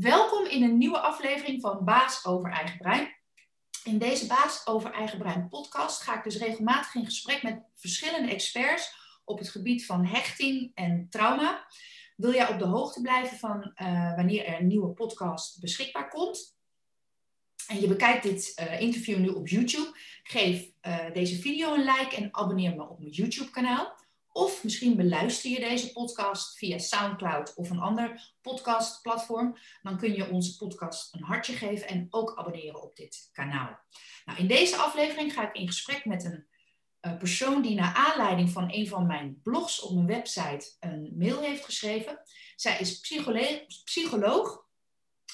Welkom in een nieuwe aflevering van Baas over Eigen Brein. In deze Baas over Eigen Brein podcast ga ik dus regelmatig in gesprek met verschillende experts op het gebied van hechting en trauma. Wil jij op de hoogte blijven van uh, wanneer er een nieuwe podcast beschikbaar komt? En je bekijkt dit uh, interview nu op YouTube. Geef uh, deze video een like en abonneer me op mijn YouTube kanaal. Of misschien beluister je deze podcast via SoundCloud of een ander podcastplatform. Dan kun je onze podcast een hartje geven en ook abonneren op dit kanaal. Nou, in deze aflevering ga ik in gesprek met een uh, persoon die naar aanleiding van een van mijn blogs op mijn website een mail heeft geschreven. Zij is psycholoog,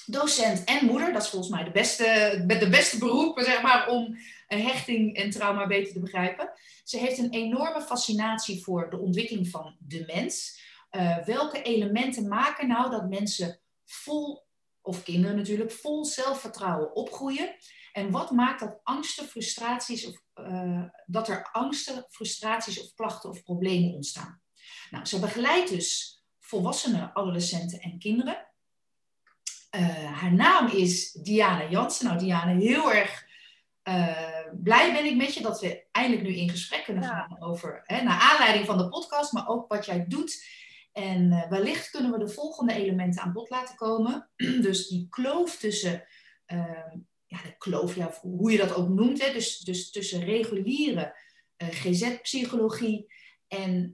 docent en moeder. Dat is volgens mij de beste, de beste beroep zeg maar, om hechting en trauma beter te begrijpen. Ze heeft een enorme fascinatie voor de ontwikkeling van de mens. Uh, welke elementen maken nou dat mensen vol, of kinderen natuurlijk, vol zelfvertrouwen opgroeien? En wat maakt dat angsten, frustraties of uh, dat er angsten, frustraties of klachten of problemen ontstaan? Nou, ze begeleidt dus volwassenen, adolescenten en kinderen. Uh, haar naam is Diana Jansen. Nou, Diana, heel erg blij ben ik met je dat we eindelijk nu in gesprek kunnen gaan over, hè, naar aanleiding van de podcast, maar ook wat jij doet. En uh, wellicht kunnen we de volgende elementen aan bod laten komen. dus die kloof tussen, uh, ja, de kloof, ja, hoe je dat ook noemt, hè, dus, dus tussen reguliere eh, GZ-psychologie en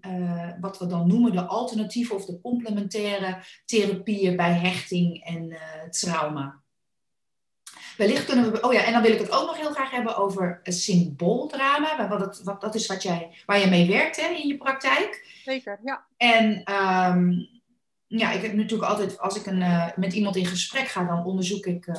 wat we dan noemen de alternatieve of de complementaire therapieën bij hechting en trauma. Wellicht kunnen we. Oh ja, en dan wil ik het ook nog heel graag hebben over een symbooldrama. Wat, het, wat dat is wat jij, waar je mee werkt hè, in je praktijk. Zeker, ja. En um, ja, ik heb natuurlijk altijd, als ik een, uh, met iemand in gesprek ga, dan onderzoek ik uh,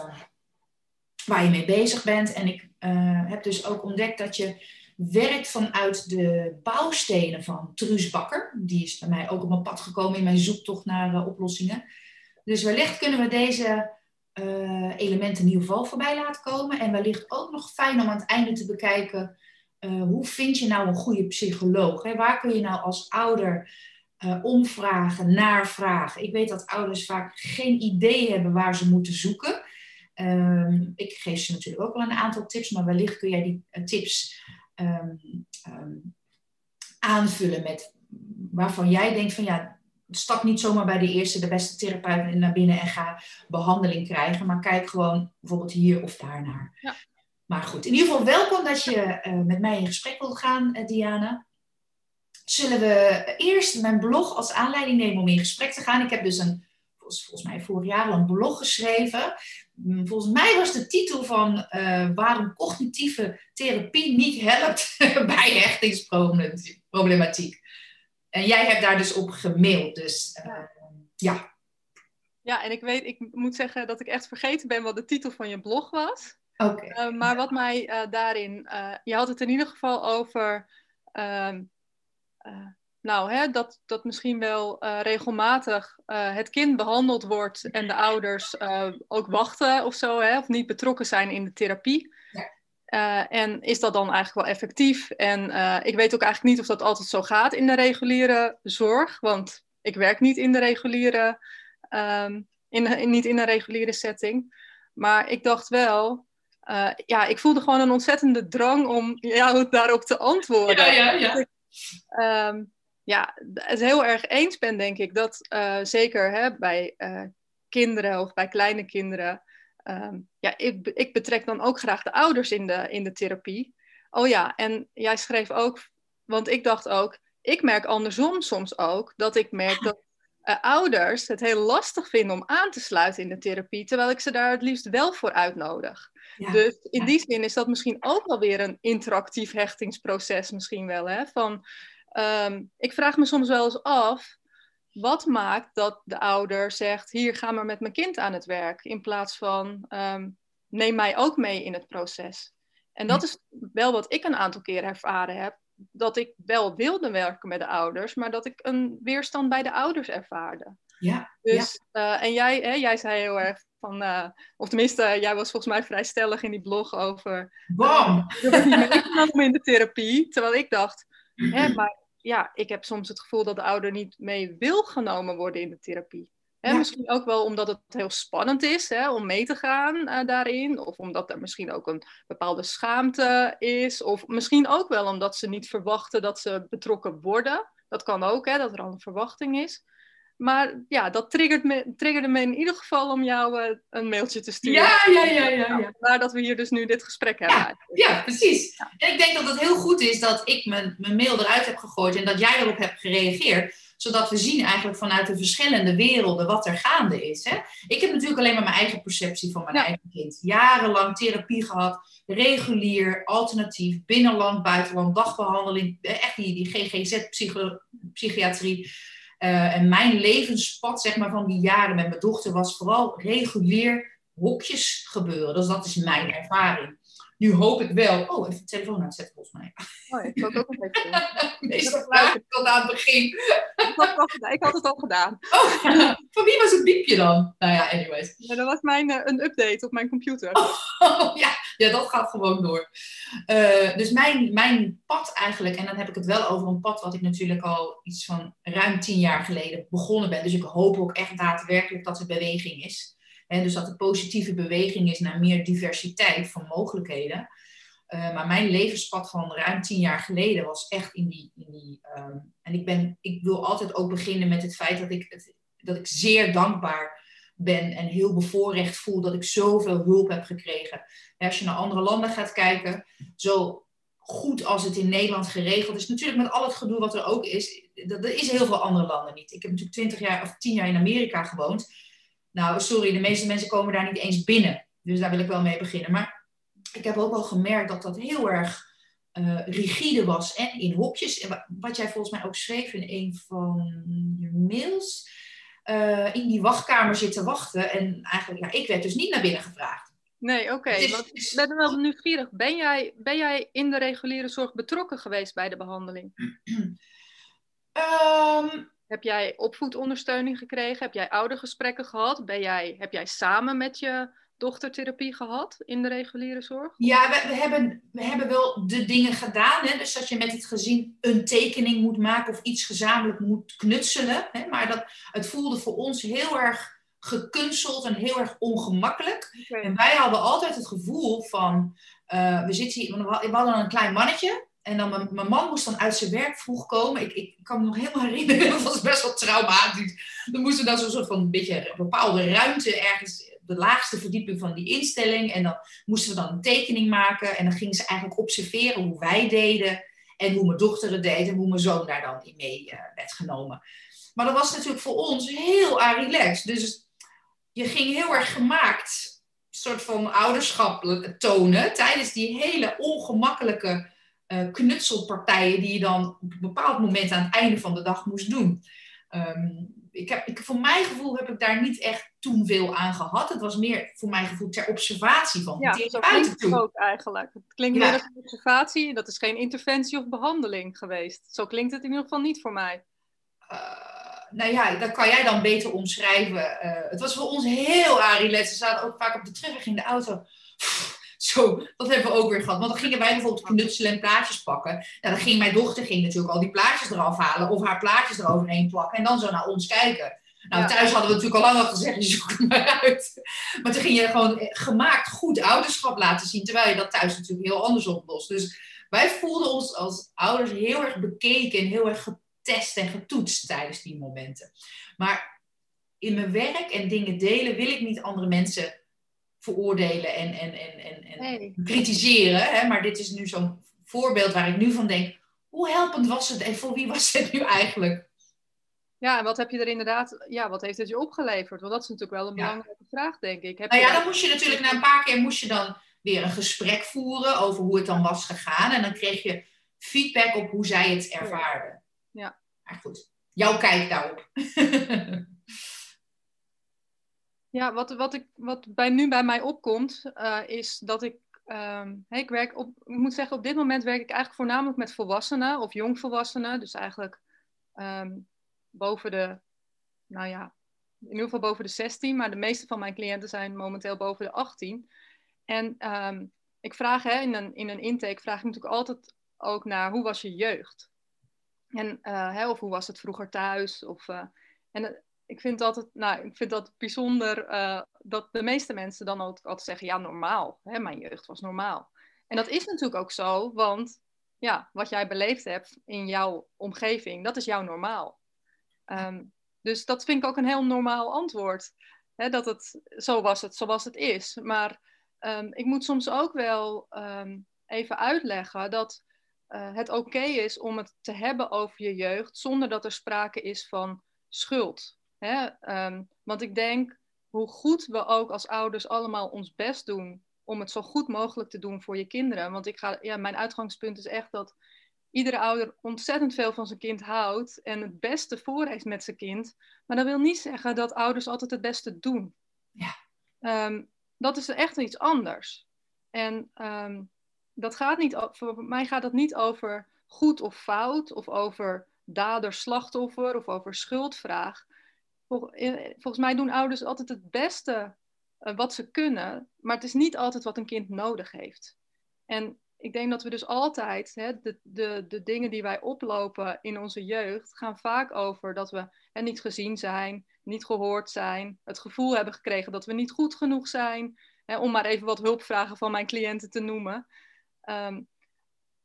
waar je mee bezig bent. En ik uh, heb dus ook ontdekt dat je werkt vanuit de bouwstenen van Truus Bakker. Die is bij mij ook op mijn pad gekomen in mijn zoektocht naar oplossingen. Dus wellicht kunnen we deze uh, elementen in ieder geval voorbij laten komen. En wellicht ook nog fijn om aan het einde te bekijken. Uh, hoe vind je nou een goede psycholoog? Hè? Waar kun je nou als ouder uh, omvragen, vragen? Ik weet dat ouders vaak geen idee hebben waar ze moeten zoeken. Um, ik geef ze natuurlijk ook wel een aantal tips, maar wellicht kun jij die tips um, um, aanvullen met waarvan jij denkt van ja, stap niet zomaar bij de eerste, de beste therapeut naar binnen en ga behandeling krijgen. Maar kijk gewoon bijvoorbeeld hier of daar naar. Ja. Maar goed, in ieder geval welkom dat je uh, met mij in gesprek wilt gaan, uh, Diana. Zullen we eerst mijn blog als aanleiding nemen om in gesprek te gaan? Ik heb dus een, volgens, volgens mij vorig jaar al een blog geschreven. Mm, volgens mij was de titel van uh, waarom cognitieve therapie niet helpt bij hechtingsproblematiek. En jij hebt daar dus op gemaild. Dus uh, ja. Ja, en ik weet, ik moet zeggen dat ik echt vergeten ben wat de titel van je blog was. Oké. Okay. Uh, maar wat mij uh, daarin, je had het in ieder geval over, ehm, nou, hè, dat, dat misschien wel regelmatig het kind behandeld wordt en de ouders ook wachten of zo, hè, of niet betrokken zijn in de therapie. Uh, en is dat dan eigenlijk wel effectief? En uh, ik weet ook eigenlijk niet of dat altijd zo gaat in de reguliere zorg, want ik werk niet in de reguliere, um, in, in, niet in een reguliere setting. Maar ik dacht wel, uh, ja, ik voelde gewoon een ontzettende drang om jou daarop te antwoorden. Ja, ja, ja. Ik, um, ja, het heel erg eens ben, denk ik, dat zeker hè, bij kinderen of bij kleine kinderen um, ja, ik, ik betrek dan ook graag de ouders in de, in de therapie. Oh ja, en jij schreef ook, want ik dacht ook, ik merk andersom soms ook dat ik merk dat uh, ouders het heel lastig vinden om aan te sluiten in de therapie, terwijl ik ze daar het liefst wel voor uitnodig. Ja, dus in ja. die zin is dat misschien ook wel weer een interactief hechtingsproces, misschien wel. Hè? Van, um, ik vraag me soms wel eens af, wat maakt dat de ouder zegt: Hier, ga maar met mijn kind aan het werk, in plaats van um, neem mij ook mee in het proces. En dat is wel wat ik een aantal keer ervaren heb. Dat ik wel wilde werken met de ouders, maar dat ik een weerstand bij de ouders ervaarde. Ja. Dus, ja. Uh, en jij, hè, jij zei heel erg van, uh, of tenminste, jij was volgens mij vrij stellig in die blog over. Bam! Uh, niet in de therapie. Terwijl ik dacht, hè, maar ja, ik heb soms het gevoel dat de ouder niet mee wil genomen worden in de therapie. Hè, Misschien ook wel omdat het heel spannend is hè, om mee te gaan uh, daarin. Of omdat er misschien ook een bepaalde schaamte is. Of misschien ook wel omdat ze niet verwachten dat ze betrokken worden. Dat kan ook, hè, dat er al een verwachting is. Maar ja, dat triggert me, triggerde me in ieder geval om jou uh, een mailtje te sturen. Ja, ja, ja. ja, ja. Waar dat we hier dus nu dit gesprek hebben. Ja, ja precies. En ik denk dat het heel goed is dat ik mijn, mijn mail eruit heb gegooid en dat jij erop hebt gereageerd zodat we zien eigenlijk vanuit de verschillende werelden wat er gaande is. Hè? Ik heb natuurlijk alleen maar mijn eigen perceptie van mijn eigen kind. Jarenlang therapie gehad, regulier, alternatief, binnenland, buitenland, dagbehandeling, echt die, die GGZ-psychiatrie. Uh, en mijn levenspad zeg maar, van die jaren met mijn dochter was vooral regulier hokjes gebeuren. Dus dat is mijn ervaring. Nu hoop ik wel. Oh, even de telefoon uitzetten volgens mij. Oh, ik ook een beetje. Meestal vraag ik tot aan het begin. ik had het al gedaan. Oh, van wie was het biepje dan? Nou ja, anyways. Ja, dat was mijn, uh, een update op mijn computer. Oh, ja. Ja, dat gaat gewoon door. Uh, dus mijn, mijn pad eigenlijk, en dan heb ik het wel over een pad wat ik natuurlijk al iets van ruim tien jaar geleden begonnen ben. Dus ik hoop ook echt daadwerkelijk dat er beweging is. En dus dat er positieve beweging is naar meer diversiteit van mogelijkheden. Uh, maar mijn levenspad van ruim tien jaar geleden was echt in die. In die um, en ik, ben, ik wil altijd ook beginnen met het feit dat ik, dat ik zeer dankbaar ben en heel bevoorrecht voel dat ik zoveel hulp heb gekregen. En als je naar andere landen gaat kijken, zo goed als het in Nederland geregeld is, natuurlijk met al het gedoe wat er ook is, dat, er is heel veel andere landen niet. Ik heb natuurlijk twintig jaar of tien jaar in Amerika gewoond. Nou, sorry, de meeste mensen komen daar niet eens binnen. Dus daar wil ik wel mee beginnen. Maar ik heb ook wel gemerkt dat dat heel erg uh, rigide was en in hokjes. En wat jij volgens mij ook schreef in een van je mails. Uh, in die wachtkamer zitten wachten. En eigenlijk, ja, ik werd dus niet naar binnen gevraagd. Nee, oké. Okay, ik ben wel nieuwsgierig. Ben jij, ben jij in de reguliere zorg betrokken geweest bij de behandeling? um, Heb jij opvoedondersteuning gekregen? Heb jij oudergesprekken gehad? Ben jij, heb jij samen met je dochtertherapie gehad in de reguliere zorg? Ja, we, we, hebben, we hebben wel de dingen gedaan. Hè? Dus dat je met het gezin een tekening moet maken of iets gezamenlijk moet knutselen. Hè? Maar dat, het voelde voor ons heel erg gekunsteld en heel erg ongemakkelijk. Okay. En wij hadden altijd het gevoel van, uh, we, zitten hier, we hadden een klein mannetje. En dan mijn, mijn, man moest dan uit zijn werk vroeg komen. Ik, ik kan me nog helemaal herinneren, dat was best wel traumatisch. Dan moesten we dan zo'n soort van een beetje een bepaalde ruimte ergens de laagste verdieping van die instelling. En dan moesten we dan een tekening maken. En dan gingen ze eigenlijk observeren hoe wij deden. En hoe mijn dochter het deed. En hoe mijn zoon daar dan in mee uh, werd genomen. Maar dat was natuurlijk voor ons heel relaxed. Dus je ging heel erg gemaakt soort van ouderschap tonen. Tijdens die hele ongemakkelijke uh, knutselpartijen die je dan op een bepaald moment aan het einde van de dag moest doen. Um, ik heb, ik, voor mijn gevoel heb ik daar niet echt toen veel aan gehad. Het was meer voor mijn gevoel ter observatie van ja, zo klinkt het ook eigenlijk. Het klinkt ja. meer als een observatie. Dat is geen interventie of behandeling geweest. Zo klinkt het in ieder geval niet voor mij. Uh, nou ja, dat kan jij dan beter omschrijven. Uh, het was voor ons heel relaxed. We zaten ook vaak op de terugweg in de auto. Zo, dat hebben we ook weer gehad. Want dan gingen wij bijvoorbeeld knutselen en plaatjes pakken. Nou, dan ging mijn dochter ging natuurlijk al die plaatjes eraf halen of haar plaatjes eroverheen plakken en dan zo naar ons kijken. Nou, ja. thuis hadden we natuurlijk al lang al gezegd, zoek het maar uit. Maar toen ging je gewoon gemaakt goed ouderschap laten zien, terwijl je dat thuis natuurlijk heel anders oplost. Dus wij voelden ons als ouders heel erg bekeken en heel erg getest en getoetst tijdens die momenten. Maar in mijn werk en dingen delen wil ik niet andere mensen veroordelen en, en, en, en, en nee. kritiseren. Hè? Maar dit is nu zo'n voorbeeld waar ik nu van denk, hoe helpend was het en voor wie was het nu eigenlijk? Ja, en wat heb je er inderdaad, ja, wat heeft het je opgeleverd? Want dat is natuurlijk wel een belangrijke vraag, denk ik. Heb nou ja, dan moest je natuurlijk na een paar keer moest je dan weer een gesprek voeren over hoe het dan was gegaan. En dan kreeg je feedback op hoe zij het ervaarden. Ja. Maar goed, jouw kijk daarop. Ja, wat, wat, ik, wat bij, nu bij mij opkomt, uh, is dat ik, hey, ik werk op, moet zeggen, op dit moment werk ik eigenlijk voornamelijk met volwassenen of jongvolwassenen. Dus eigenlijk um, boven de, nou ja, in ieder geval boven de 16, maar de meeste van mijn cliënten zijn momenteel boven de 18. En um, ik vraag hè, in, een, in een intake, vraag ik natuurlijk altijd ook naar hoe was je jeugd? En, uh, hè, of hoe was het vroeger thuis? Of, uh, en ik vind altijd, nou, ik vind dat bijzonder uh, dat de meeste mensen dan ook altijd zeggen, ja, normaal. Hè, mijn jeugd was normaal. En dat is natuurlijk ook zo, want ja, wat jij beleefd hebt in jouw omgeving, dat is jouw normaal. Um, dus dat vind ik ook een heel normaal antwoord. Hè, dat het zo was het zoals het is. Maar um, ik moet soms ook wel um, even uitleggen dat uh, het oké is om het te hebben over je jeugd zonder dat er sprake is van schuld. Hè? Um, want ik denk, hoe goed we ook als ouders allemaal ons best doen om het zo goed mogelijk te doen voor je kinderen. Want ik ga, ja, mijn uitgangspunt is echt dat iedere ouder ontzettend veel van zijn kind houdt en het beste voor heeft met zijn kind. Maar dat wil niet zeggen dat ouders altijd het beste doen. Ja. Um, dat is echt iets anders. En um, dat gaat niet, voor mij gaat dat niet over goed of fout, of over dader-slachtoffer, of over schuldvraag. Volgens mij doen ouders altijd het beste uh, wat ze kunnen, maar het is niet altijd wat een kind nodig heeft. En ik denk dat we dus altijd, hè, de, de, de dingen die wij oplopen in onze jeugd, gaan vaak over dat we hè, niet gezien zijn, niet gehoord zijn, het gevoel hebben gekregen dat we niet goed genoeg zijn, hè, om maar even wat hulpvragen van mijn cliënten te noemen. Um,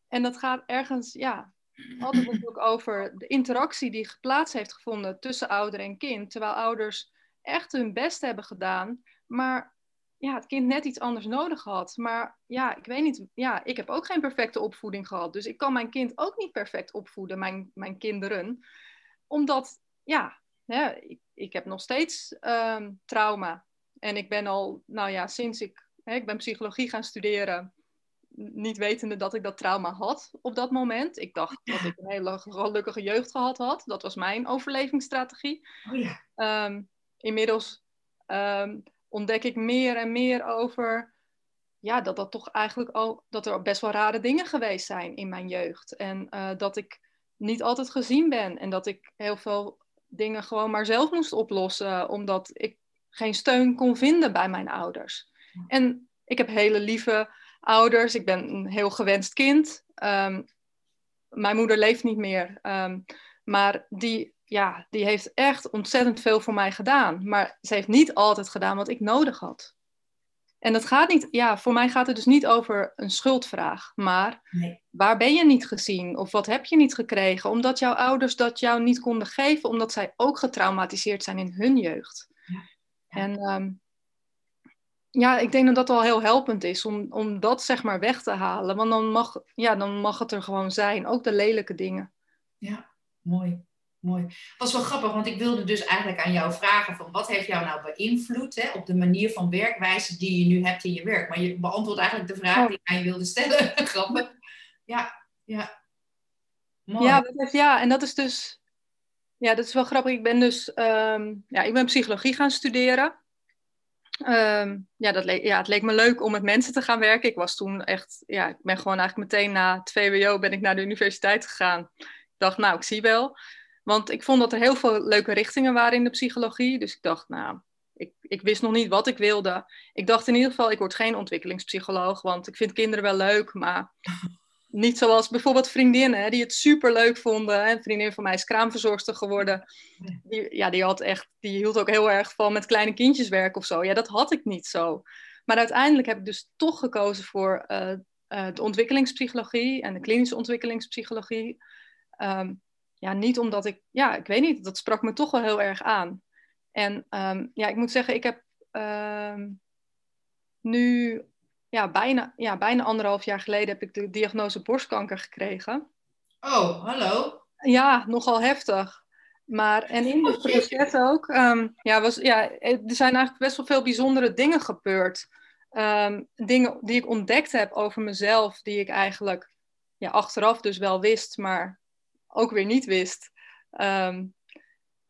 en dat gaat ergens, ja, altijd natuurlijk over de interactie die plaats heeft gevonden tussen ouder en kind. Terwijl ouders echt hun best hebben gedaan, maar ja, het kind net iets anders nodig had. Maar ja, ik weet niet, ja, ik heb ook geen perfecte opvoeding gehad. Dus ik kan mijn kind ook niet perfect opvoeden, mijn, mijn kinderen. Omdat, ja, hè, ik, ik heb nog steeds um, trauma. En ik ben al, nou ja, sinds ik, hè, ik ben psychologie gaan studeren niet wetende dat ik dat trauma had op dat moment. Ik dacht dat ik een hele gelukkige jeugd gehad had. Dat was mijn overlevingsstrategie. Oh ja. um, inmiddels um, ontdek ik meer en meer over ja, dat, dat, toch eigenlijk al, dat er best wel rare dingen geweest zijn in mijn jeugd. En uh, dat ik niet altijd gezien ben. En dat ik heel veel dingen gewoon maar zelf moest oplossen. Omdat ik geen steun kon vinden bij mijn ouders. En ik heb hele lieve ouders. Ik ben een heel gewenst kind. Um, mijn moeder leeft niet meer. Um, maar die, ja, die heeft echt ontzettend veel voor mij gedaan. Maar ze heeft niet altijd gedaan wat ik nodig had. En dat gaat niet, ja, voor mij gaat het dus niet over een schuldvraag. Maar nee. waar ben je niet gezien? Of wat heb je niet gekregen? Omdat jouw ouders dat jou niet konden geven, omdat zij ook getraumatiseerd zijn in hun jeugd. Ja. Ja. En um, ja, ik denk dat dat wel heel helpend is om, om dat zeg maar weg te halen. Want dan mag, ja, dan mag het er gewoon zijn, ook de lelijke dingen. Ja, mooi. Mooi. Dat was wel grappig, want ik wilde dus eigenlijk aan jou vragen van wat heeft jou nou beïnvloed hè, op de manier van werkwijze die je nu hebt in je werk. Maar je beantwoordt eigenlijk de vraag oh. die ik aan je wilde stellen. grappig. Ja, ja. Mooi. Ja, dat heeft, ja, en dat is dus, ja, dat is wel grappig. Ik ben dus, um, ja, ik ben psychologie gaan studeren. Um, ja, dat leek, ja, het leek me leuk om met mensen te gaan werken. Ik was toen echt, ja, ik ben gewoon eigenlijk meteen na het VWO ben ik naar de universiteit gegaan. Ik dacht, nou, ik zie wel. Want ik vond dat er heel veel leuke richtingen waren in de psychologie. Dus ik dacht, nou, ik, ik wist nog niet wat ik wilde. Ik dacht in ieder geval, ik word geen ontwikkelingspsycholoog, want ik vind kinderen wel leuk, maar niet zoals bijvoorbeeld vriendinnen die het super leuk vonden. Een vriendin van mij is kraamverzorgster geworden. Die, ja, die, had echt, die hield ook heel erg van met kleine kindjes werken of zo. Ja, dat had ik niet zo. Maar uiteindelijk heb ik dus toch gekozen voor uh, uh, de ontwikkelingspsychologie en de klinische ontwikkelingspsychologie. Um, ja, niet omdat ik, ja, ik weet niet, dat sprak me toch wel heel erg aan. En um, ja, ik moet zeggen, ik heb um, nu ja, bijna, ja, bijna anderhalf jaar geleden heb ik de diagnose borstkanker gekregen. Oh, hallo. Ja, nogal heftig. Maar, en in het proces ook, um, ja, was, ja, er zijn eigenlijk best wel veel bijzondere dingen gebeurd. Um, dingen die ik ontdekt heb over mezelf, die ik eigenlijk ja, achteraf dus wel wist, maar ook weer niet wist. Um,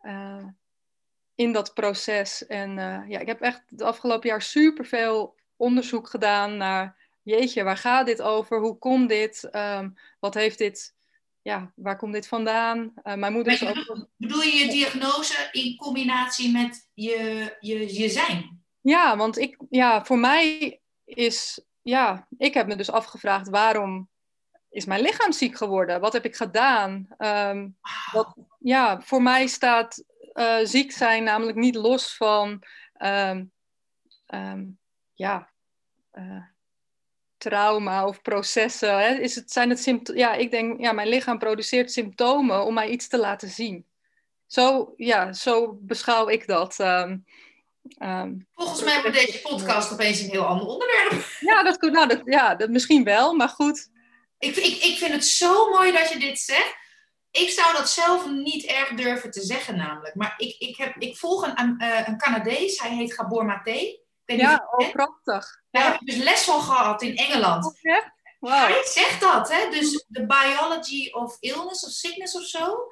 uh, in dat proces. En uh, ja, ik heb echt het afgelopen jaar superveel onderzoek gedaan naar, jeetje, waar gaat dit over? Hoe komt dit? Um, wat heeft dit, ja, waar komt dit vandaan? Uh, mijn moeder is ook... Bedoel je je diagnose in combinatie met je, je, je zijn? Ja, want ik, ja, voor mij is, ja, ik heb me dus afgevraagd waarom is mijn lichaam ziek geworden? Wat heb ik gedaan? Um, wat, ja, voor mij staat uh, ziek zijn namelijk niet los van ehm, ehm, ja, uh, trauma of processen. Hè? Is het, zijn het symptomen? Ja, ik denk, ja, mijn lichaam produceert symptomen om mij iets te laten zien. Zo, ja, zo beschouw ik dat. Um, Volgens mij wordt deze podcast opeens een heel ander onderwerp. Ja, dat, nou, dat, ja dat, misschien wel, maar goed. Ik, ik, ik vind het zo mooi dat je dit zegt. Ik zou dat zelf niet erg durven te zeggen, namelijk. Maar ik, ik, heb, ik volg een, uh, een Canadees, hij heet Gabor Maté. Ja, oh, prachtig. Daar heb ik dus les van gehad in Engeland. Oh, wow. Hij zegt dat, hè? Dus de biology of illness of sickness of zo.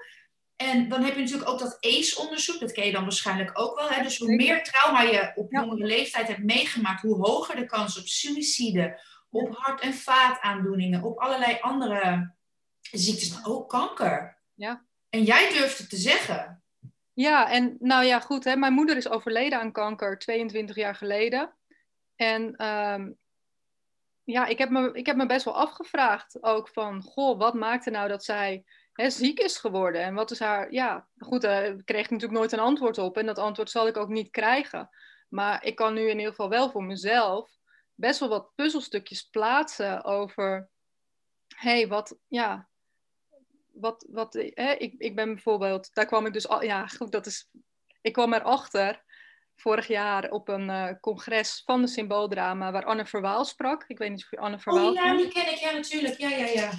En dan heb je natuurlijk ook dat ACE-onderzoek, dat ken je dan waarschijnlijk ook wel. Hè? Dus hoe meer trauma je op jongere leeftijd hebt meegemaakt, hoe hoger de kans op suïcide, op hart- en vaataandoeningen, op allerlei andere ziektes, maar ook kanker. Ja. En jij durft het te zeggen. Ja, en nou ja, goed, hè, mijn moeder is overleden aan kanker 22 jaar geleden. En um, ja, ik heb, me, ik heb me best wel afgevraagd ook van, goh, wat maakte nou dat zij hè, ziek is geworden? En wat is haar, ja, goed, daar kreeg ik natuurlijk nooit een antwoord op. En dat antwoord zal ik ook niet krijgen. Maar ik kan nu in ieder geval wel voor mezelf best wel wat puzzelstukjes plaatsen over, hey, wat, ja, wat, wat hè, ik, ik ben bijvoorbeeld, daar kwam ik dus al, ja, goed, dat is, ik kwam erachter vorig jaar op een uh, congres van de symbooldrama waar Anne Verwaal sprak. Ik weet niet of je Anne Verwaal Oh ja, die ken ik, ja natuurlijk, ja, ja, ja.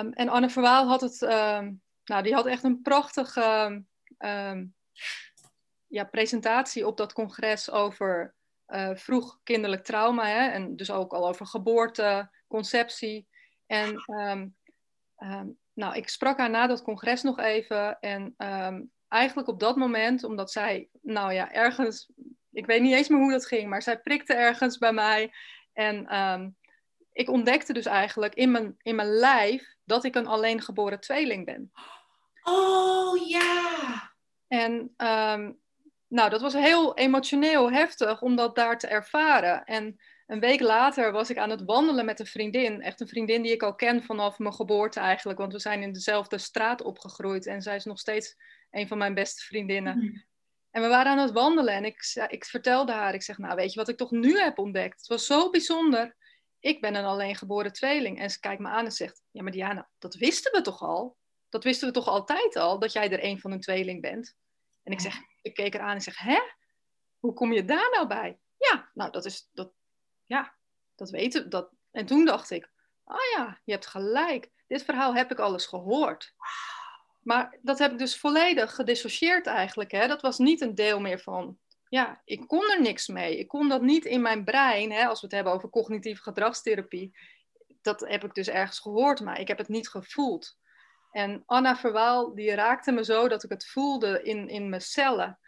Um, en Anne Verwaal had het, um, nou, die had echt een prachtige um, ja, presentatie op dat congres over uh, vroeg kinderlijk trauma. Hè? En dus ook al over geboorte, conceptie. En nou, ik sprak haar na dat congres nog even. En um, eigenlijk op dat moment, omdat zij, nou ja, ergens, ik weet niet eens meer hoe dat ging, maar zij prikte ergens bij mij. En um, ik ontdekte dus eigenlijk in mijn, in mijn lijf dat ik een alleen geboren tweeling ben. Oh ja! En um, nou, dat was heel emotioneel heftig om dat daar te ervaren. En een week later was ik aan het wandelen met een vriendin. Echt een vriendin die ik al ken vanaf mijn geboorte eigenlijk. Want we zijn in dezelfde straat opgegroeid. En zij is nog steeds een van mijn beste vriendinnen. Mm. En we waren aan het wandelen. En ik, ik vertelde haar, ik zeg, nou weet je wat ik toch nu heb ontdekt? Het was zo bijzonder. Ik ben een alleen geboren tweeling. En ze kijkt me aan en zegt, ja maar Diana, dat wisten we toch al? Dat wisten we toch altijd al, dat jij er een van een tweeling bent? En ik zeg, ik keek haar aan en zeg, hè? Hoe kom je daar nou bij? Ja, nou dat is, dat, ja, dat weten dat. En toen dacht ik, ah oh ja, je hebt gelijk. Dit verhaal heb ik alles gehoord. Maar dat heb ik dus volledig gedissocieerd eigenlijk. Hè? Dat was niet een deel meer van, ja, ik kon er niks mee. Ik kon dat niet in mijn brein, hè, als we het hebben over cognitieve gedragstherapie. Dat heb ik dus ergens gehoord, maar ik heb het niet gevoeld. En Anna Verwaal, die raakte me zo dat ik het voelde in, in mijn cellen.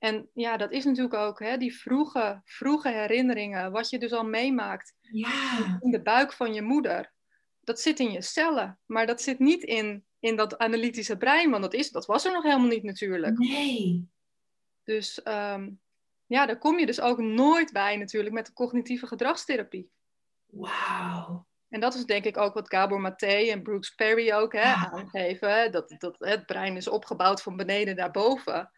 En ja, dat is natuurlijk ook hè, die vroege, vroege herinneringen, wat je dus al meemaakt ja. in de buik van je moeder. Dat zit in je cellen, maar dat zit niet in, in dat analytische brein, want dat, is, dat was er nog helemaal niet natuurlijk. Nee. Dus um, ja, daar kom je dus ook nooit bij natuurlijk met de cognitieve gedragstherapie. Wauw. En dat is denk ik ook wat Gabor Maté en Brooks Perry ook hè, aangeven. Dat, dat het brein is opgebouwd van beneden naar boven.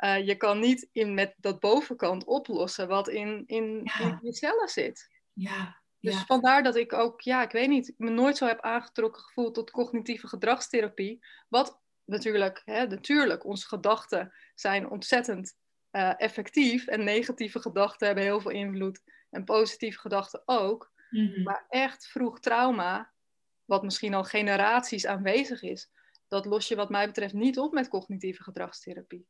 Uh, je kan niet in, met dat bovenkant oplossen wat in, in, Ja. in je cellen zit. Ja. Dus ja. vandaar dat ik ook, ja, ik weet niet, me nooit zo heb aangetrokken gevoeld tot cognitieve gedragstherapie. Wat natuurlijk, hè, natuurlijk, onze gedachten zijn ontzettend uh, effectief en negatieve gedachten hebben heel veel invloed en positieve gedachten ook. Mhm. Maar echt vroeg trauma, wat misschien al generaties aanwezig is, dat los je wat mij betreft niet op met cognitieve gedragstherapie.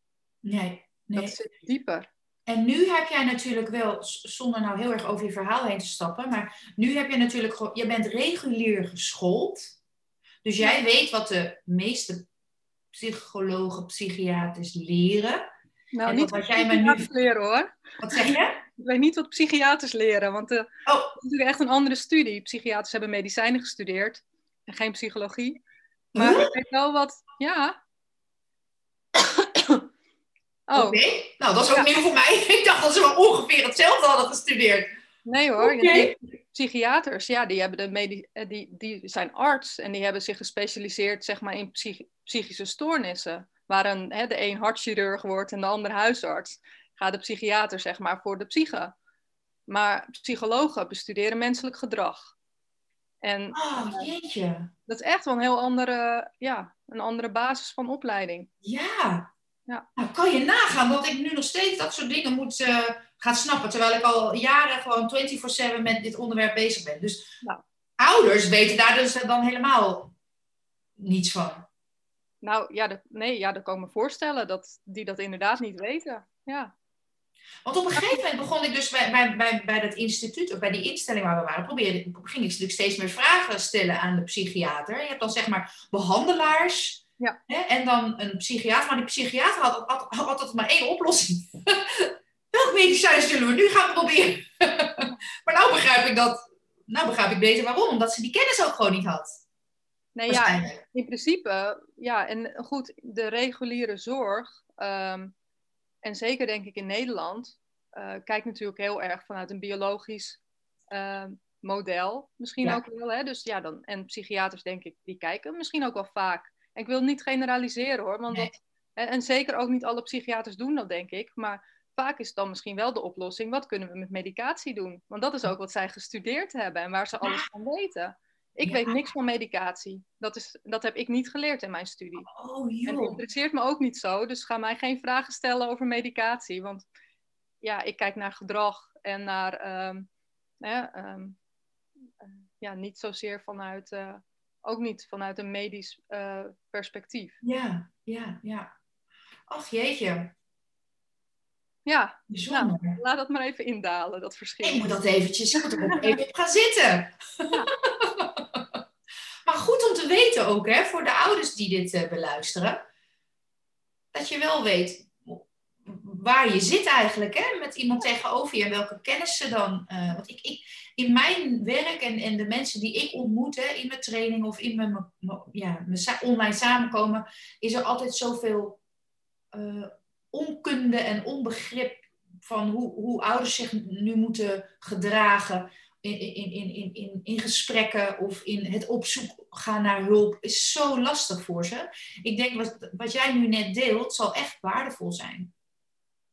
Nee. nee. Dat zit dieper. En nu heb jij natuurlijk wel, zonder nou heel erg over je verhaal heen te stappen, maar nu heb je natuurlijk je bent regulier geschoold. Dus jij weet wat de meeste psychologen, psychiaters leren. Nou, En niet wat wat jij me nu- leren hoor. Wat zeg je? Ik weet niet wat psychiaters leren, want uh, Oh, dat is natuurlijk echt een andere studie. Psychiaters hebben medicijnen gestudeerd en geen psychologie. Maar Huh? ik weet wel wat, ja. Oh, oké. Nou, dat is ook Ja. nieuw voor mij. Ik dacht dat ze wel ongeveer hetzelfde hadden gestudeerd. nee hoor. Psychiaters, ja, die, hebben de eh, die, die zijn arts en die hebben zich gespecialiseerd zeg maar, in psych- psychische stoornissen. waar een, hè, de een hartchirurg wordt en de ander huisarts, gaat de psychiater zeg maar voor de psyche. Maar psychologen bestuderen menselijk gedrag. En Oh, jeetje. dat is echt wel een heel andere, ja, een andere basis van opleiding. Ja. Ja. Nou, kan je nagaan dat ik nu nog steeds dat soort dingen moet eh, gaan snappen. Terwijl ik al jaren gewoon 24-7 met dit onderwerp bezig ben. Dus ouders weten daar dus dan helemaal niets van. Nou ja, dat, nee, ja, dat kan ik me voorstellen dat die dat inderdaad niet weten. Ja, Want op een gegeven moment begon ik dus bij, bij, bij, bij dat instituut, of bij die instelling waar we waren, probeerde, ging ik natuurlijk steeds meer vragen stellen aan de psychiater. Je hebt dan zeg maar behandelaars. Ja. En dan een psychiater. Maar die psychiater had, had, had altijd maar één oplossing. Welk medicijn zullen we nu gaan proberen? maar nou begrijp ik dat. Nou begrijp ik beter waarom. Omdat ze die kennis ook gewoon niet had. nee, ja, in principe, ja, en goed, de reguliere zorg, ehm, en zeker denk ik in Nederland, eh, kijkt natuurlijk heel erg vanuit een biologisch ehm, model. Misschien Ja. ook wel, hè? Dus ja, dan, en psychiaters denk ik, die kijken misschien ook wel vaak. Ik wil niet generaliseren hoor, want Nee. dat, en, en zeker ook niet alle psychiaters doen dat, denk ik. Maar vaak is dan misschien wel de oplossing, wat kunnen we met medicatie doen? Want dat is ook wat zij gestudeerd hebben en waar ze alles van weten. Ik Ja. weet niks van medicatie. Dat, is, dat heb ik niet geleerd in mijn studie. Oh En het interesseert me ook niet zo, dus ga mij geen vragen stellen over medicatie. Want ja, ik kijk naar gedrag en naar, ehm, ehm, eh, ja, niet zozeer vanuit, eh, ook niet vanuit een medisch eh, perspectief. Ja, ja, ja. Ach jeetje. Ja, Bijzonder. laat dat maar even indalen, dat Ik verschil. moet dat eventjes, ik moet er ook even op gaan zitten. maar goed om te weten ook, hè, voor de ouders die dit eh, beluisteren. Dat je wel weet waar je zit eigenlijk, hè, met iemand tegenover je en welke kennis ze dan. eh, want ik, ik, in mijn werk en, en de mensen die ik ontmoet, hè, in mijn training of in mijn, mijn- mijn- ja, mijn sa- online samenkomen, is er altijd zoveel eh, onkunde en onbegrip van hoe, hoe ouders zich nu moeten gedragen in, in, in, in, in, gesprekken of in het opzoeken gaan naar hulp, is zo lastig voor ze. Ik denk wat, wat jij nu net deelt, zal echt waardevol zijn.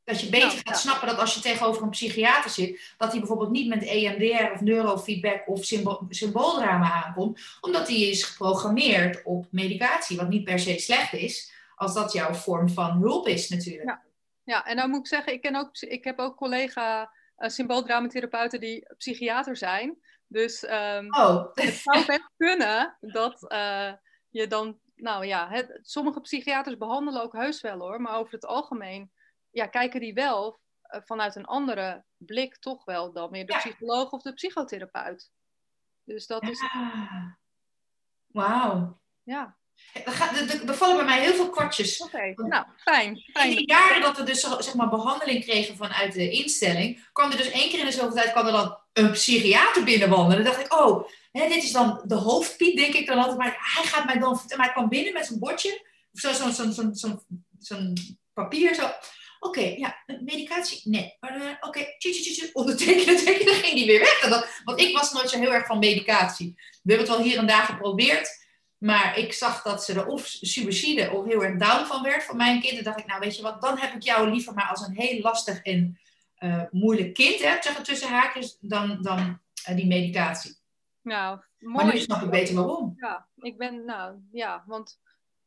Dat je beter Nou, gaat snappen dat als je tegenover een psychiater zit, dat hij bijvoorbeeld niet met EMDR of neurofeedback of symbo- symbooldrama aankomt, omdat hij is geprogrammeerd op medicatie, wat niet per se slecht is, als dat jouw vorm van hulp is natuurlijk. Ja. Ja, en dan moet ik zeggen, ik, ken ook, ik heb ook collega uh, symbooldramatherapeuten die psychiater zijn. Dus ehm, Oh, het zou best kunnen dat eh, je dan, nou ja, het, sommige psychiaters behandelen ook heus wel hoor, maar over het algemeen ja, kijken die wel eh, vanuit een andere blik toch wel dan meer de Ja. psycholoog of de psychotherapeut. Dus dat is, Ah. Wauw. ja, Er, vallen bij mij heel veel kwartjes. oké. Nou, fijn. In die jaren dat we dus zeg maar, behandeling kregen vanuit de instelling, kwam er dus één keer in de zoveel tijd kwam er dan een psychiater binnenwandelen. Dan dacht ik, oh, hè, dit is dan de hoofdpiet, denk ik dan altijd. Maar hij gaat mij dan. Maar hij kwam binnen met zo'n bordje, of zo- zo'n zo'n zo'n zo'n zo'n papier, zo. Oké, ja, medicatie? Nee. Maar, eh, Oké, tju, ondertekenen, tekenen, dan ging die weer weg. Dat- want ik was nooit zo heel erg van medicatie. We hebben het wel hier en daar geprobeerd. Maar ik zag dat ze er of suicide of heel erg down van werd voor mijn kind. En dacht ik, nou weet je wat, dan heb ik jou liever maar als een heel lastig en eh, moeilijk kind, hè, zeg maar tussen haakjes, dan, dan eh, die medicatie. Nou, Maar nu mooi. snap ik beter waarom. Ja, ik ben, nou ja, want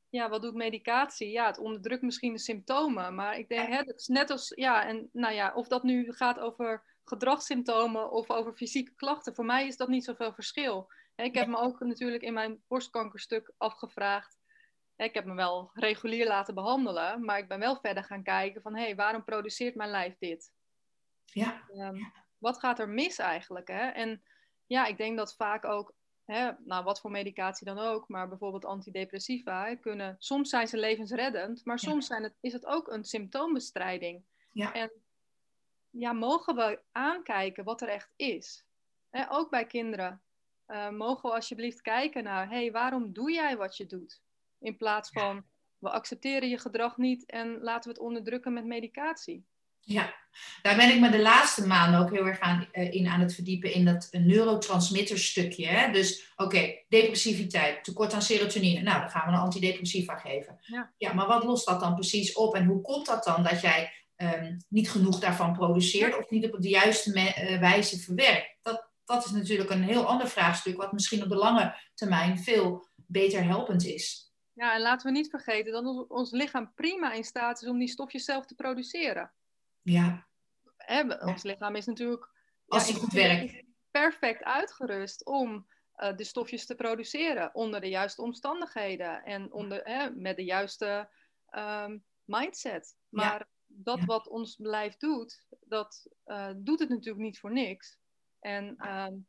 ja, wat doet medicatie? Ja, het onderdrukt misschien de symptomen, maar ik denk, hè, het is net als, ja, en nou ja, of dat nu gaat over gedragssymptomen of over fysieke klachten, voor mij is dat niet zoveel verschil. Ik heb me ook natuurlijk in mijn borstkankerstuk afgevraagd. Ik heb me wel regulier laten behandelen, maar ik ben wel verder gaan kijken van, hé, hey, waarom produceert mijn lijf dit? Ja, Ehm, wat gaat er mis eigenlijk? Hè? En ja, ik denk dat vaak ook, hè, nou, wat voor medicatie dan ook, maar bijvoorbeeld antidepressiva kunnen, soms zijn ze levensreddend, maar soms zijn het, is het ook een symptoombestrijding. Ja. En ja, mogen we aankijken wat er echt is? Hè, ook bij kinderen. Eh, mogen we alsjeblieft kijken naar, hé, hey, waarom doe jij wat je doet? In plaats van, we accepteren je gedrag niet en laten we het onderdrukken met medicatie. Ja, daar ben ik me de laatste maanden ook heel erg aan, uh, in aan het verdiepen in dat neurotransmitterstukje. Hè? Dus oké, depressiviteit, tekort aan serotonine. Nou, dan gaan we een antidepressiva geven. Ja. ja, maar wat lost dat dan precies op? En hoe komt dat dan dat jij um, niet genoeg daarvan produceert of niet op de juiste uh, wijze verwerkt? Dat, dat is natuurlijk een heel ander vraagstuk, wat misschien op de lange termijn veel beter helpend is. Ja, en laten we niet vergeten dat ons lichaam prima in staat is om die stofjes zelf te produceren. Ja. Hè, ons lichaam is natuurlijk Als het goed werkt. perfect uitgerust om uh, de stofjes te produceren onder de juiste omstandigheden en onder, hè, met de juiste um, mindset. Maar ja. dat ja. wat ons lijf doet, dat uh, doet het natuurlijk niet voor niks. En um,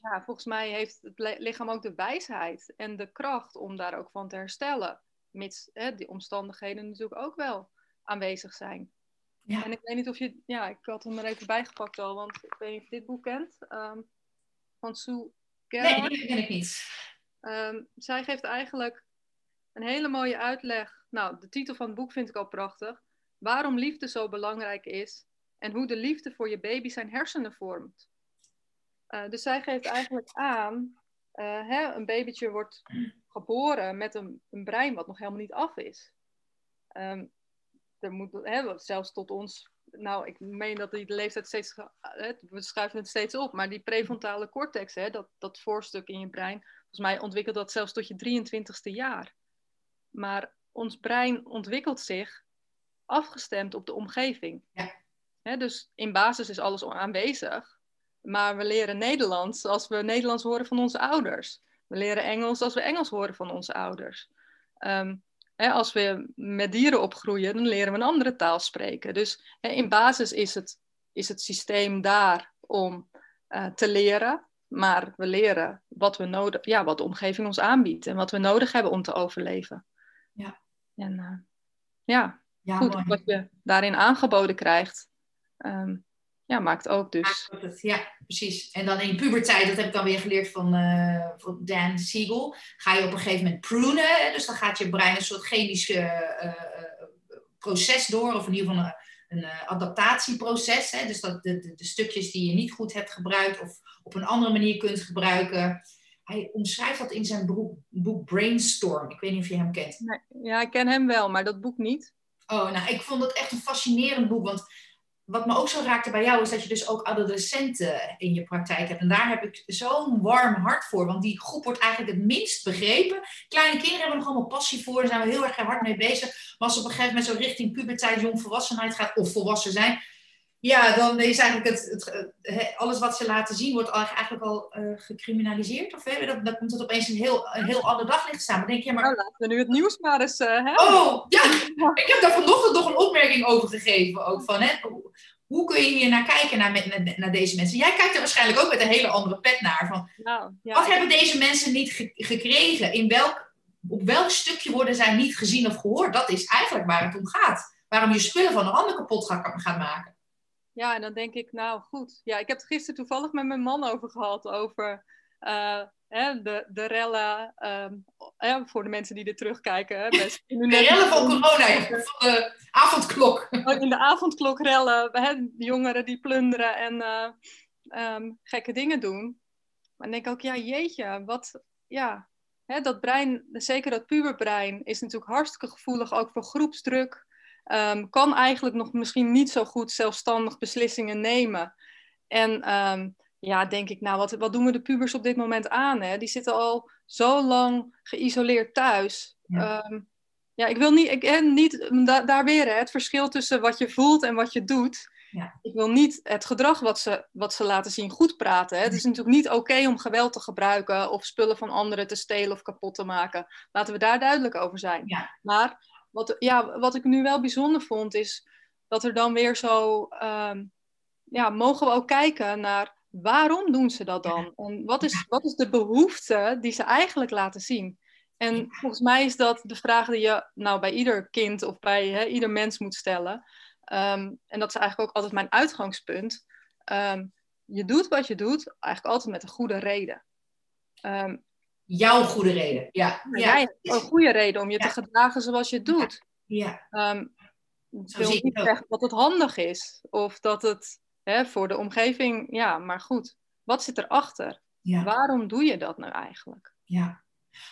ja, volgens mij heeft het lichaam ook de wijsheid en de kracht om daar ook van te herstellen. Mits hè, die omstandigheden natuurlijk ook wel aanwezig zijn. Ja. En ik weet niet of je, ja, ik had hem er even bijgepakt al, want ik weet niet of je dit boek kent. Um, van Sue Gerhardt. Nee, dat ken ik niet. Um, zij geeft eigenlijk een hele mooie uitleg. Nou, de titel van het boek vind ik al prachtig. Waarom liefde zo belangrijk is en hoe de liefde voor je baby zijn hersenen vormt. Uh, dus zij geeft eigenlijk aan, uh, hè, een babytje wordt geboren met een, een, brein wat nog helemaal niet af is. Um, er moet, hè, zelfs tot ons, nou, ik meen dat die leeftijd steeds, hè, we schuiven het steeds op, maar die prefrontale cortex, hè, dat, dat voorstuk in je brein, volgens mij ontwikkelt dat zelfs tot je 23ste jaar. Maar ons brein ontwikkelt zich afgestemd op de omgeving. Ja. Hè, dus in basis is alles aanwezig, maar we leren Nederlands als we Nederlands horen van onze ouders. We leren Engels als we Engels horen van onze ouders. Um, hè, als we met dieren opgroeien, dan leren we een andere taal spreken. Dus hè, in basis is het, is het systeem daar om uh, te leren. Maar we leren wat, we nodig, ja, wat de omgeving ons aanbiedt en wat we nodig hebben om te overleven. Ja. En uh, ja, ja goed, wat je daarin aangeboden krijgt. Um, ja, maakt ook dus. Ja, precies. En dan in puberteit, dat heb ik dan weer geleerd van, uh, van Dan Siegel, ga je op een gegeven moment prunen. Dus dan gaat je brein een soort chemisch uh, uh, proces door, of in ieder geval een, een adaptatieproces. Hè? Dus dat de, de, de, stukjes die je niet goed hebt gebruikt of op een andere manier kunt gebruiken. Hij omschrijft dat in zijn boek, boek Brainstorm. Ik weet niet of je hem kent. Nee, ja, ik ken hem wel, maar dat boek niet. Oh, nou, ik vond het echt een fascinerend boek, want wat me ook zo raakte bij jou is dat je dus ook adolescenten in je praktijk hebt. En daar heb ik zo'n warm hart voor, want die groep wordt eigenlijk het minst begrepen. Kleine kinderen hebben nog allemaal passie voor, daar zijn we heel erg hard mee bezig. Maar als op een gegeven moment zo richting puberteit, jongvolwassenheid gaat, of volwassen zijn, ja, dan is eigenlijk het, het, alles wat ze laten zien, wordt eigenlijk al uh, gecriminaliseerd. Of hè, dan, dan komt het opeens een heel, een heel ander daglicht staan. Maar denk je, maar... Nou, laten we nu het nieuws maar eens uh, hebben. Oh, ja. Ik heb daar vanochtend nog een opmerking over gegeven. Ook van, hè, hoe kun je hier naar kijken, naar, naar, naar, deze mensen? Jij kijkt er waarschijnlijk ook met een hele andere pet naar. Van, nou, ja, wat hebben deze mensen niet ge gekregen? In welk, op welk stukje worden zij niet gezien of gehoord? Dat is eigenlijk waar het om gaat. Waarom je spullen van een ander kapot gaat maken. Ja, en dan denk ik, nou goed. Ja, ik heb het gisteren toevallig met mijn man over gehad. Over uh, hè, de, de rellen. Um, voor de mensen die er terugkijken. Hè, best, de rellen van corona, van de avondklok. Oh, in de avondklok rellen. Hè, de jongeren die plunderen en uh, um, gekke dingen doen. Maar dan denk ik ook, ja jeetje, wat... Ja, hè, dat brein, zeker dat puberbrein, is natuurlijk hartstikke gevoelig ook voor groepsdruk. Um, kan eigenlijk nog misschien niet zo goed zelfstandig beslissingen nemen. En um, ja, denk ik, nou, wat, wat doen we de pubers op dit moment aan? Hè? Die zitten al zo lang geïsoleerd thuis. Ja, um, ja ik wil niet, ik, niet da, daar weer hè, het verschil tussen wat je voelt en wat je doet. Ja. Ik wil niet het gedrag wat ze, wat ze laten zien goed praten. Hè. Het is natuurlijk niet oké om geweld te gebruiken of spullen van anderen te stelen of kapot te maken. Laten we daar duidelijk over zijn. Ja. Maar wat, ja, wat ik nu wel bijzonder vond, is dat er dan weer zo. Um, ja, mogen we ook kijken naar waarom doen ze dat dan? En wat is, wat is de behoefte die ze eigenlijk laten zien? En volgens mij is dat de vraag die je nou bij ieder kind of bij hè, ieder mens moet stellen. Um, en dat is eigenlijk ook altijd mijn uitgangspunt. Um, je doet wat je doet, eigenlijk altijd met een goede reden. Um, jouw goede reden. Ja. ja. Jij hebt een goede reden om je te gedragen zoals je het doet. Ja. Um, het wil niet zeggen dat het handig is of dat het hè, voor de omgeving, ja, maar goed, wat zit erachter? Ja. Waarom doe je dat nou eigenlijk? Ja.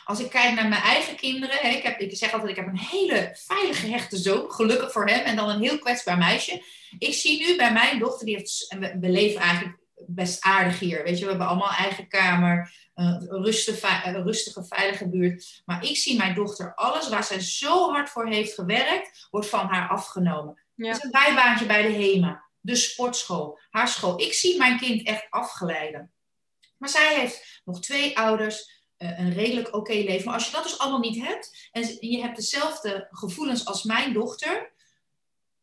Als ik kijk naar mijn eigen kinderen, hè, ik, heb, ik zeg altijd, ik heb een hele veilige hechte zoon, gelukkig voor hem, en dan een heel kwetsbaar meisje. Ik zie nu bij mijn dochter, die heeft, we leven eigenlijk best aardig hier. Weet je, we hebben allemaal eigen kamer, een rustige, rustige, veilige buurt. Maar ik zie mijn dochter, alles waar zij zo hard voor heeft gewerkt, wordt van haar afgenomen. Ja. Dus een bijbaantje bij de HEMA, de sportschool, haar school. Ik zie mijn kind echt afgeleiden. Maar zij heeft nog twee ouders, eh, een redelijk oké leven. Maar als je dat dus allemaal niet hebt en je hebt dezelfde gevoelens als mijn dochter,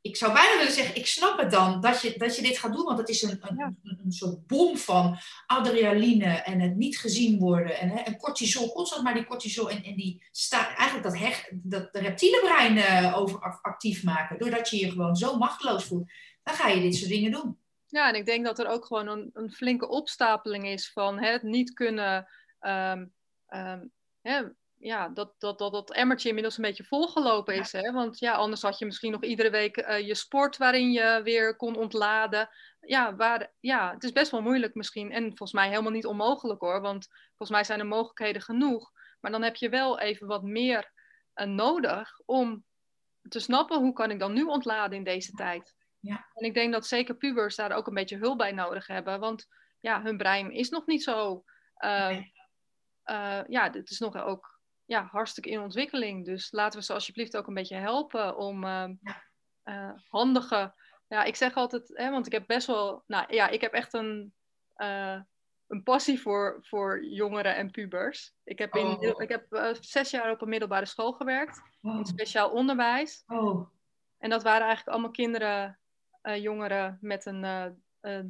ik zou bijna willen zeggen, ik snap het dan dat je, dat je dit gaat doen, want het is een, een, een, soort bom van adrenaline en het niet gezien worden en, hè, en cortisol, constant maar die cortisol en, en die sta, eigenlijk dat, dat de reptiele brein uh, over actief maken, doordat je je gewoon zo machteloos voelt, dan ga je dit soort dingen doen. Ja, en ik denk dat er ook gewoon een, een flinke opstapeling is van het niet kunnen um, um, ja, dat, dat, dat dat emmertje inmiddels een beetje volgelopen is. Hè? Want ja, anders had je misschien nog iedere week uh, je sport waarin je weer kon ontladen. Ja, waar, ja, het is best wel moeilijk misschien. En volgens mij helemaal niet onmogelijk hoor. Want volgens mij zijn er mogelijkheden genoeg. Maar dan heb je wel even wat meer uh, nodig om te snappen hoe kan ik dan nu ontladen in deze tijd. Ja. En ik denk dat zeker pubers daar ook een beetje hulp bij nodig hebben. Want ja, hun brein is nog niet zo. Uh, ja, het is nog ook ja, hartstikke in ontwikkeling. Dus laten we ze alsjeblieft ook een beetje helpen om uh, uh, handige. Ja, ik zeg altijd, hè, want ik heb best wel. Nou ja, ik heb echt een, uh, een passie voor, voor jongeren en pubers. Ik heb, in, oh. ik heb zes jaar op een middelbare school gewerkt, oh. in speciaal onderwijs. Oh. En dat waren eigenlijk allemaal kinderen, jongeren met een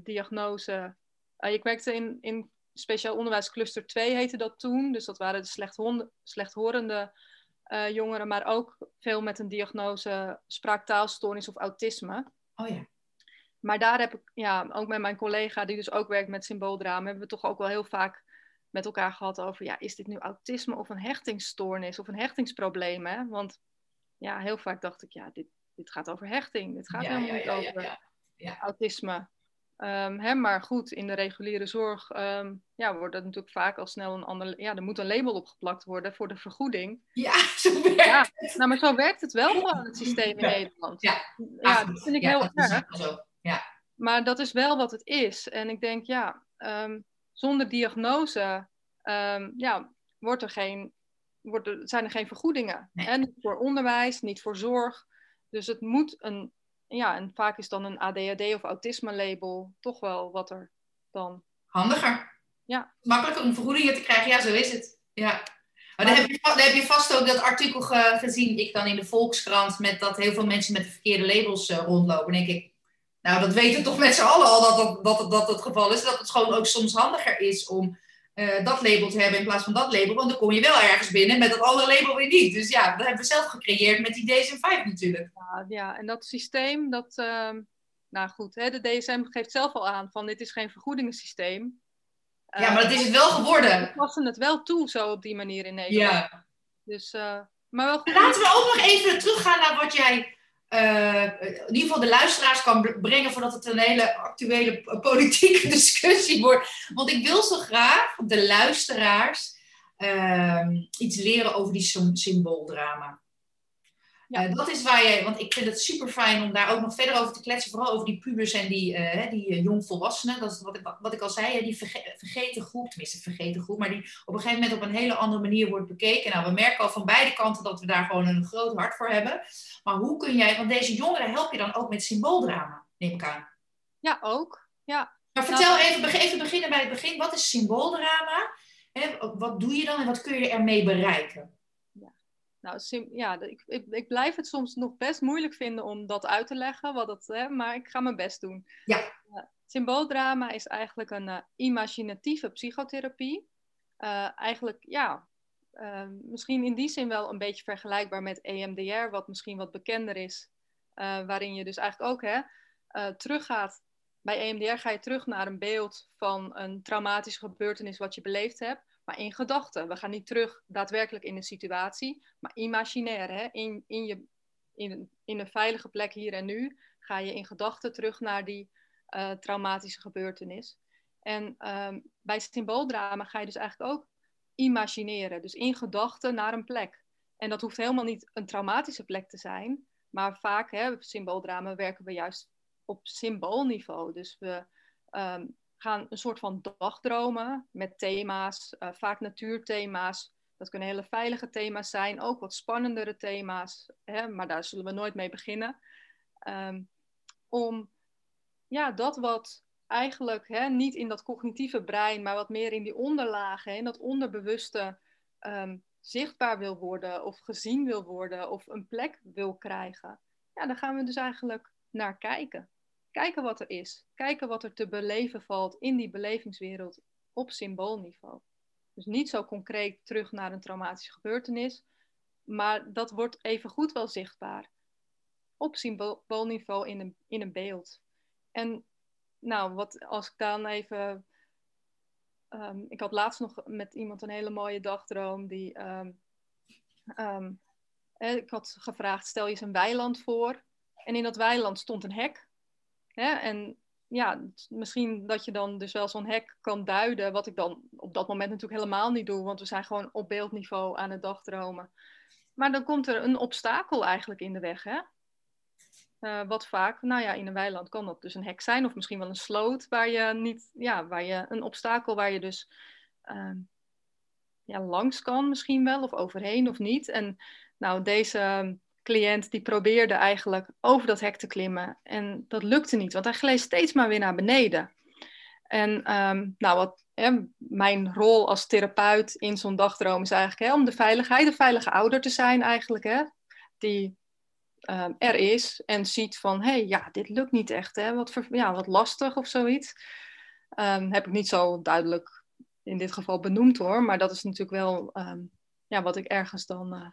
diagnose. ik werkte in, in speciaal onderwijs cluster 2 heette dat toen. Dus dat waren de slechthorende uh, jongeren, maar ook veel met een diagnose spraaktaalstoornis of autisme. Oh ja. Maar daar heb ik, ja, ook met mijn collega die dus ook werkt met symbooldrama, hebben we toch ook wel heel vaak met elkaar gehad over, ja, is dit nu autisme of een hechtingsstoornis of een hechtingsprobleem? Hè? Want ja, heel vaak dacht ik, ja, dit, dit gaat over hechting. Dit gaat helemaal niet over autisme. Um, hè, maar goed, in de reguliere zorg um, ja, wordt dat natuurlijk vaak al snel een ander. Ja, er moet een label opgeplakt worden voor de vergoeding. Ja, zo werkt ja, Nou, maar zo werkt het wel gewoon, het systeem in Nederland. Ja, ja dat vind ik heel erg. Ja. Maar dat is wel wat het is. En ik denk, ja, um, zonder diagnose ja, wordt er geen, wordt er, zijn er geen vergoedingen. Nee. En niet voor onderwijs, niet voor zorg. Dus het moet een ja, en vaak is dan een ADHD of autisme label toch wel wat er dan... Handiger. Ja. Makkelijker om vergoedingen te krijgen, ja, zo is het. Ja. Maar dan heb, je, dan heb je vast ook dat artikel gezien, ik dan in de Volkskrant, met dat heel veel mensen met de verkeerde labels uh, rondlopen. denk ik, nou, dat weten toch met z'n allen al dat dat, dat, dat het geval is. Dat het gewoon ook soms handiger is om uh, dat label te hebben in plaats van dat label. Want dan kom je wel ergens binnen met dat andere label weer niet. Dus ja, dat hebben we zelf gecreëerd met die DSM-5 natuurlijk. Ja, ja, en dat systeem, dat, uh, nou goed, hè, de DSM geeft zelf al aan van dit is geen vergoedingensysteem. ja, maar dat is het wel geworden. We passen het wel toe zo op die manier in Nederland. Ja. Dus, uh, maar wel goed. Laten we ook nog even teruggaan naar wat jij uh, in ieder geval de luisteraars kan brengen voordat het een hele actuele politieke discussie wordt. Want ik wil zo graag de luisteraars uh, iets leren over die symbooldrama. Ja. Uh, dat is waar je, want ik vind het super fijn om daar ook nog verder over te kletsen. Vooral over die pubers en die, uh, die jongvolwassenen. Dat is wat ik, wat ik al zei, die verge vergeten groep, tenminste vergeten groep, maar die op een gegeven moment op een hele andere manier wordt bekeken. Nou, we merken al van beide kanten dat we daar gewoon een groot hart voor hebben. Maar hoe kun jij, want deze jongeren help je dan ook met symbooldrama, neem ik aan. Ja, ook. Ja. Maar vertel even, even beginnen bij het begin. Wat is symbooldrama? Hè, wat doe je dan en wat kun je ermee bereiken? Nou, ja, ik, ik, ik, blijf het soms nog best moeilijk vinden om dat uit te leggen, wat het, hè, maar ik ga mijn best doen. Ja. Uh, symbooldrama is eigenlijk een uh, imaginatieve psychotherapie. Uh, eigenlijk, ja, misschien in die zin wel een beetje vergelijkbaar met EMDR, wat misschien wat bekender is. waarin je dus eigenlijk ook hè, teruggaat. Bij EMDR ga je terug naar een beeld van een traumatische gebeurtenis wat je beleefd hebt maar in gedachten. We gaan niet terug daadwerkelijk in de situatie, maar imaginair, hè? In, in je in, in een veilige plek hier en nu ga je in gedachten terug naar die uh, traumatische gebeurtenis. En um, bij symbooldrama ga je dus eigenlijk ook imagineren, dus in gedachten naar een plek. En dat hoeft helemaal niet een traumatische plek te zijn, maar vaak, hè, symbooldrama, werken we juist op symboolniveau. Dus we um, gaan een soort van dagdromen met thema's, uh, vaak natuurthema's. Dat kunnen hele veilige thema's zijn, ook wat spannendere thema's, hè, maar daar zullen we nooit mee beginnen. Um, om ja, dat wat eigenlijk hè, niet in dat cognitieve brein, maar wat meer in die onderlagen, in dat onderbewuste um, zichtbaar wil worden of gezien wil worden of een plek wil krijgen. Ja, daar gaan we dus eigenlijk naar kijken. Kijken wat er is. Kijken wat er te beleven valt in die belevingswereld op symboolniveau. Dus niet zo concreet terug naar een traumatische gebeurtenis, maar dat wordt even goed wel zichtbaar op symboolniveau in een, in een beeld. En nou, wat als ik dan even. Um, ik had laatst nog met iemand een hele mooie dagdroom. Die, um, um, ik had gevraagd: stel je eens een weiland voor. En in dat weiland stond een hek. Hè? En ja, misschien dat je dan dus wel zo'n hek kan duiden. Wat ik dan op dat moment natuurlijk helemaal niet doe. Want we zijn gewoon op beeldniveau aan het dagdromen. Maar dan komt er een obstakel eigenlijk in de weg. Hè? Uh, wat vaak, nou ja, in een weiland kan dat dus een hek zijn, of misschien wel een sloot waar je niet, ja, waar je een obstakel waar je dus uh, ja, langs kan, misschien wel, of overheen of niet. En nou, deze cliënt die probeerde eigenlijk over dat hek te klimmen en dat lukte niet, want hij gleed steeds maar weer naar beneden. En um, nou, wat hè, mijn rol als therapeut in zo'n dagdroom is eigenlijk hè, om de veiligheid, de veilige ouder te zijn eigenlijk, hè, die Ehm, er is en ziet van, hé, hey, ja, dit lukt niet echt, hè? Wat, ja, wat lastig of zoiets. Um, heb ik niet zo duidelijk in dit geval benoemd hoor, maar dat is natuurlijk wel ja, wat ik ergens dan uh,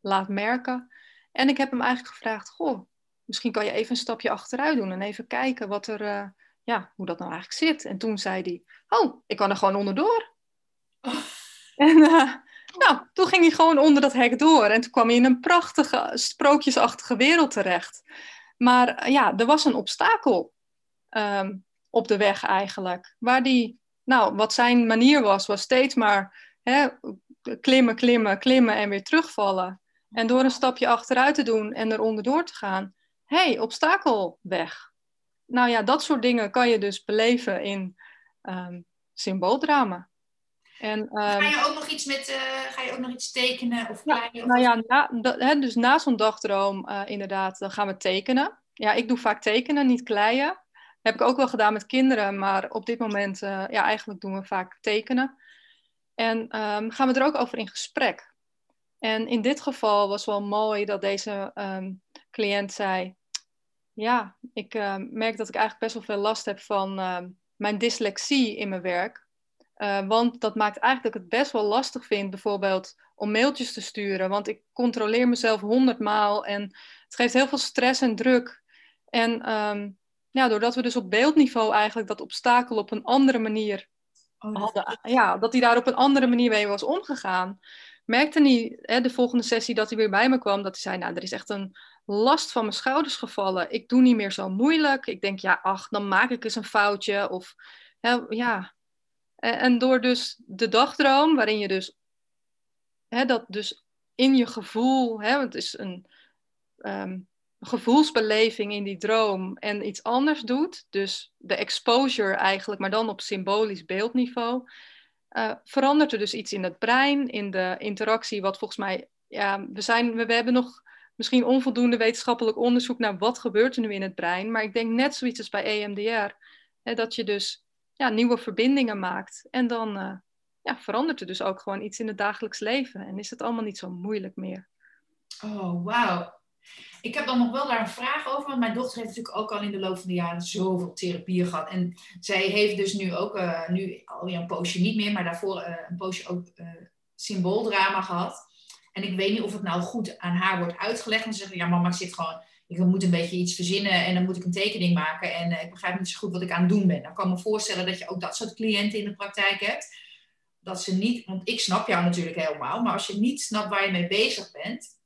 laat merken. En ik heb hem eigenlijk gevraagd, goh, misschien kan je even een stapje achteruit doen en even kijken wat er, uh, ja, hoe dat nou eigenlijk zit. En toen zei hij, oh, ik kan er gewoon onderdoor. Oh. En nou, toen ging hij gewoon onder dat hek door. En toen kwam hij in een prachtige, sprookjesachtige wereld terecht. Maar eh, ja, er was een obstakel um, op de weg eigenlijk. Waar die, nou, wat zijn manier was, was steeds maar hè, klimmen, klimmen, klimmen en weer terugvallen. En door een stapje achteruit te doen en er onderdoor te gaan. Hé, hey, obstakel weg. Nou ja, dat soort dingen kan je dus beleven in um, symbooldrama. En, ga, je ehm, ook nog iets met, uh, ga je ook nog iets tekenen of kleien? nou ja, na, dus na zo'n dagdroom uh, inderdaad, dan gaan we tekenen. Ja, ik doe vaak tekenen, niet kleien. heb ik ook wel gedaan met kinderen, maar op dit moment, uh, ja, eigenlijk doen we vaak tekenen. En um, gaan we er ook over in gesprek. En in dit geval was wel mooi dat deze um, cliënt zei: Ja, ik merk dat ik eigenlijk best wel veel last heb van mijn dyslexie in mijn werk. Uh, want dat maakt eigenlijk dat ik het best wel lastig vind, bijvoorbeeld om mailtjes te sturen. Want ik controleer mezelf honderdmaal en het geeft heel veel stress en druk. En um, ja, doordat we dus op beeldniveau eigenlijk dat obstakel op een andere manier oh, hadden, ja, dat hij daar op een andere manier mee was omgegaan, merkte hij hè, de volgende sessie dat hij weer bij me kwam, dat hij zei, nou, er is echt een last van mijn schouders gevallen. Ik doe niet meer zo moeilijk. Ik denk, ja, ach, dan maak ik eens een foutje. Of ja, en door dus de dagdroom, waarin je dus hè, dat dus in je gevoel, hè, het is een um, gevoelsbeleving in die droom en iets anders doet, dus de exposure eigenlijk, maar dan op symbolisch beeldniveau, uh, verandert er dus iets in het brein, in de interactie, wat volgens mij, ja, we, zijn, we, hebben nog misschien onvoldoende wetenschappelijk onderzoek naar wat gebeurt er nu in het brein, maar ik denk net zoiets als bij EMDR, hè, dat je dus ja, nieuwe verbindingen maakt. En dan uh, ja, verandert er dus ook gewoon iets in het dagelijks leven. En is het allemaal niet zo moeilijk meer. Oh, wauw. Ik heb dan nog wel daar een vraag over, want mijn dochter heeft natuurlijk ook al in de loop van de jaren zoveel therapieën gehad. En zij heeft dus nu ook, uh, nu alweer een poosje niet meer, maar daarvoor uh, een poosje ook uh, symbooldrama gehad. En ik weet niet of het nou goed aan haar wordt uitgelegd. En ze zegt, ja mama, ik zit gewoon ik moet een beetje iets verzinnen en dan moet ik een tekening maken en ik begrijp niet zo goed wat ik aan het doen ben. Dan kan ik me voorstellen dat je ook dat soort cliënten in de praktijk hebt. Dat ze niet, want ik snap jou natuurlijk helemaal, maar als je niet snapt waar je mee bezig bent,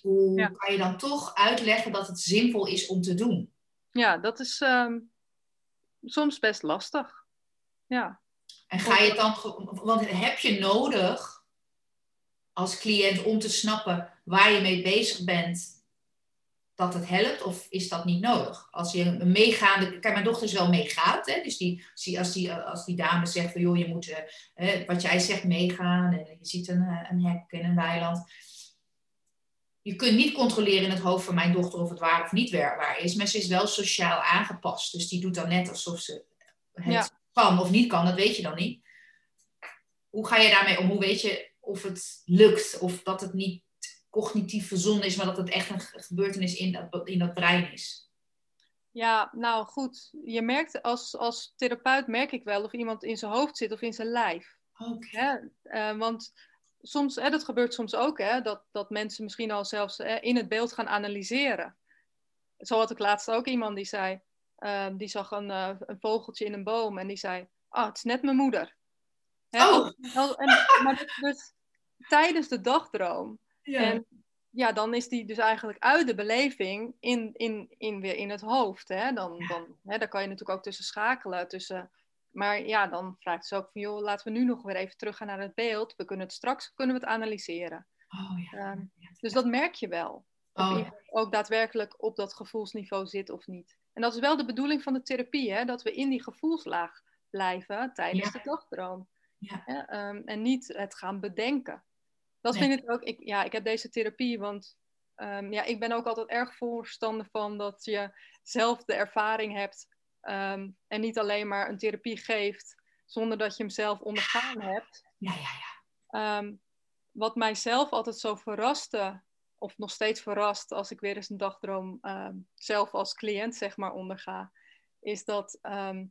hoe kan je dan toch uitleggen dat het zinvol is om te doen? Ja, dat is ehm, soms best lastig. Ja. En ga je het dan, want heb je nodig als cliënt om te snappen waar je mee bezig bent, dat het helpt? Of is dat niet nodig? Als je een meegaande, kijk, mijn dochter is wel meegaat, hè? dus die, als, die, als die dame zegt van joh, je moet, uh, wat jij zegt, meegaan en je ziet een, eh, een hek in een weiland. Je kunt niet controleren in het hoofd van mijn dochter of het waar of niet waar is, maar ze is wel sociaal aangepast. Dus die doet dan net alsof ze het kan of niet kan, dat weet je dan niet. Hoe ga je daarmee om? Hoe weet je of het lukt of dat het niet cognitief verzonnen is, maar dat het echt een gebeurtenis in dat, in dat brein is? Ja, nou goed. Je merkt als, als therapeut merk ik wel of iemand in zijn hoofd zit of in zijn lijf. Oké. Uh, want soms, hè, dat gebeurt soms ook, hè, dat, dat mensen misschien al zelfs hè, in het beeld gaan analyseren. Zo had ik laatst ook iemand die zei, Ehm, die zag een, uh, een, vogeltje in een boom en die zei: Ah, het is net mijn moeder. Hè? Oh. En, maar dus, tijdens de dagdroom. Ja. En ja, dan is die dus eigenlijk uit de beleving in, in, in, weer in het hoofd. Hè? Dan, dan, hè, daar kan je natuurlijk ook tussen schakelen. Tussen, maar ja, dan vraagt ze ook van, joh, laten we nu nog weer even teruggaan naar het beeld. We kunnen het straks kunnen we het analyseren. Oh, ja. Um, dus dat merk je wel. Of oh, ook daadwerkelijk op dat gevoelsniveau zit of niet. En dat is wel de bedoeling van de therapie, hè? dat we in die gevoelslaag blijven tijdens de dagdroom. Ja. Um, en niet het gaan bedenken. Dat vind ik ook, ik, ja, ik heb deze therapie, want um, ja, ik ben ook altijd erg voorstander van dat je zelf de ervaring hebt um, en niet alleen maar een therapie geeft zonder dat je hem zelf ondergaan hebt. Ja, ja, ja. wat mijzelf altijd zo verraste of nog steeds verrast als ik weer eens een dagdroom ehm, zelf als cliënt zeg maar onderga, is dat ehm,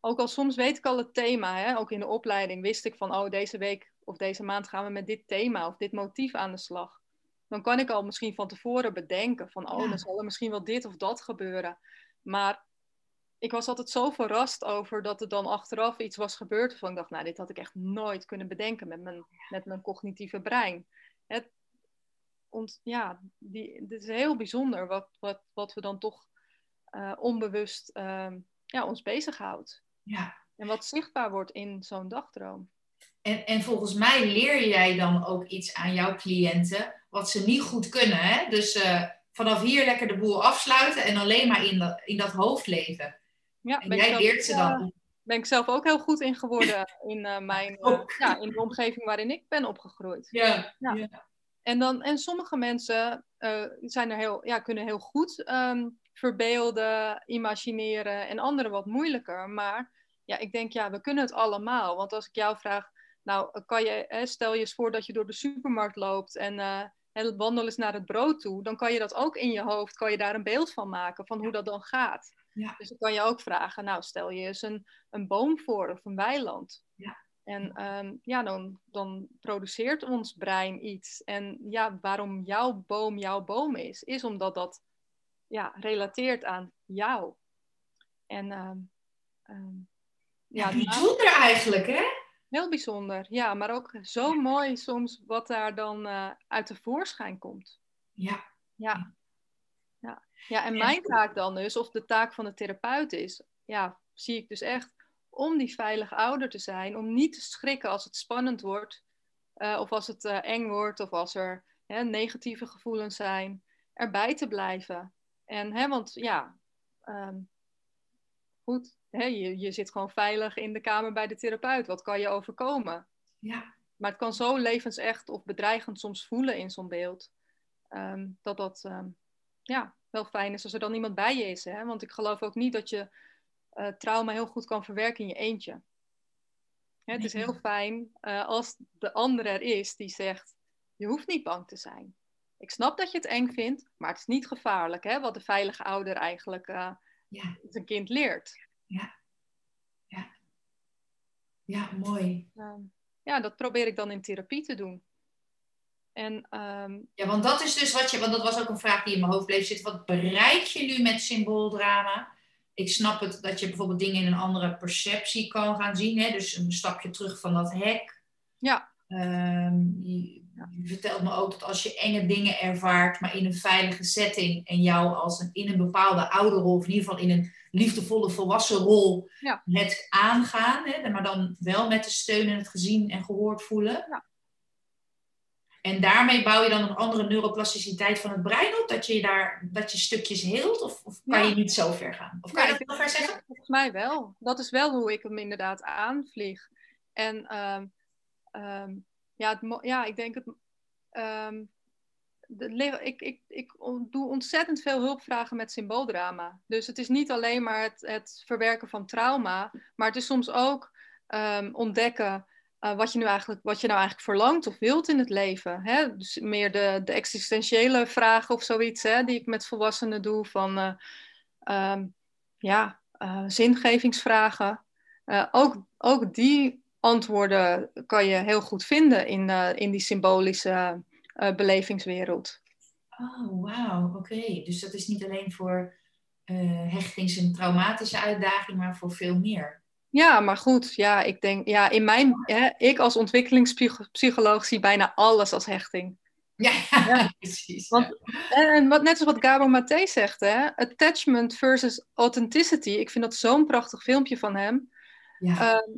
ook al soms weet ik al het thema, hè, ook in de opleiding wist ik van oh deze week of deze maand gaan we met dit thema of dit motief aan de slag. Dan kan ik al misschien van tevoren bedenken van oh dan zal er misschien wel dit of dat gebeuren. Maar ik was altijd zo verrast over dat er dan achteraf iets was gebeurd waarvan ik dacht, nou dit had ik echt nooit kunnen bedenken met mijn, met mijn cognitieve brein. Het, ont, ja, die, het is heel bijzonder wat, wat, wat we dan toch uh, onbewust uh, ja, ons bezighoudt. Ja. En wat zichtbaar wordt in zo'n dagdroom. En, en volgens mij leer jij dan ook iets aan jouw cliënten wat ze niet goed kunnen. Hè? Dus uh, vanaf hier lekker de boel afsluiten en alleen maar in, dat in dat hoofd leven. Ja, en jij leert ze dan. ben ik zelf ook heel goed in geworden in, uh, mijn, ja, in de omgeving waarin ik ben opgegroeid. Ja, ja. En, dan, en sommige mensen uh, zijn er heel, ja, kunnen heel goed um, verbeelden, imagineren en anderen wat moeilijker. Maar ja, ik denk, ja, we kunnen het allemaal. Want als ik jou vraag, nou, kan je, hè, stel je eens voor dat je door de supermarkt loopt en uh, wandelen eens naar het brood toe, dan kan je dat ook in je hoofd, kan je daar een beeld van maken van hoe dat dan gaat. Ja. Dus dan kan je ook vragen, nou, stel je eens een, een boom voor of een weiland. Ja. En um, ja, dan, dan produceert ons brein iets. En ja, waarom jouw boom jouw boom is, is omdat dat ja, relateert aan jou. En um, um, ja, ja, bijzonder eigenlijk, hè? Heel bijzonder, ja, maar ook zo mooi soms wat daar dan uh, uit de voorschijn komt. Ja. Ja. Ja, en mijn taak dan dus, of de taak van de therapeut is, ja, zie ik dus echt om die veilige ouder te zijn, om niet te schrikken als het spannend wordt, uh, of als het uh, eng wordt, of als er hè, negatieve gevoelens zijn, erbij te blijven. En, hè, want ja, um, goed, hè, je, je zit gewoon veilig in de kamer bij de therapeut. Wat kan je overkomen? Ja. Maar het kan zo levensecht of bedreigend soms voelen in zo'n beeld, um, dat dat um, ja, wel fijn is als er dan iemand bij je is. Hè? Want ik geloof ook niet dat je uh, trauma heel goed kan verwerken in je eentje. het is heel fijn uh, als de ander er is die zegt: Je hoeft niet bang te zijn. Ik snap dat je het eng vindt, maar het is niet gevaarlijk, hè, wat de veilige ouder eigenlijk uh, ja. zijn kind leert. Ja, ja. ja mooi. ja, dat probeer ik dan in therapie te doen. En, um... Ja, want dat is dus wat je, want dat was ook een vraag die in mijn hoofd bleef zitten. Wat bereik je nu met symbooldrama? ik snap het dat je bijvoorbeeld dingen in een andere perceptie kan gaan zien. Hè? Dus een stapje terug van dat hek. Ja. Um, je vertelt me ook dat als je enge dingen ervaart, maar in een veilige setting en jou als een, in een bepaalde ouderrol, of in ieder geval in een liefdevolle volwassen rol, Ja. het aangaan, hè, maar dan wel met de steun en het gezien en gehoord voelen. Ja. En daarmee bouw je dan een andere neuroplasticiteit van het brein op, dat je, daar, dat je stukjes heelt, of, of kan Ja. je niet zo ver gaan? Of kan Ja, je dat zo ver zeggen? Volgens mij wel. Dat is wel hoe ik hem inderdaad aanvlieg. En ehm, ehm, ja, het, ja, ik denk het. ehm, de, ik, ik, ik doe ontzettend veel hulpvragen met symbooldrama. Dus het is niet alleen maar het, het verwerken van trauma, maar het is soms ook ontdekken eh, wat, je nu eigenlijk, wat je nou eigenlijk verlangt of wilt in het leven. Hè? Dus meer de, de existentiële vragen of zoiets, hè, die ik met volwassenen doe. Van eh, ehm, ja, eh, zingevingsvragen. Ook, ook die antwoorden kan je heel goed vinden in, in die symbolische belevingswereld. Oh, wauw, oké. Dus dat is niet alleen voor hechtings- en traumatische uitdaging, maar voor veel meer. Ja, maar goed, ja, ik denk, ja, in mijn, hè, ik als ontwikkelingspsycholoog zie bijna alles als hechting. Ja, Ja. precies. Want- En wat, net zoals wat Gabor Maté zegt, hè, attachment versus authenticity, ik vind dat zo'n prachtig filmpje van hem. ja. Ehm,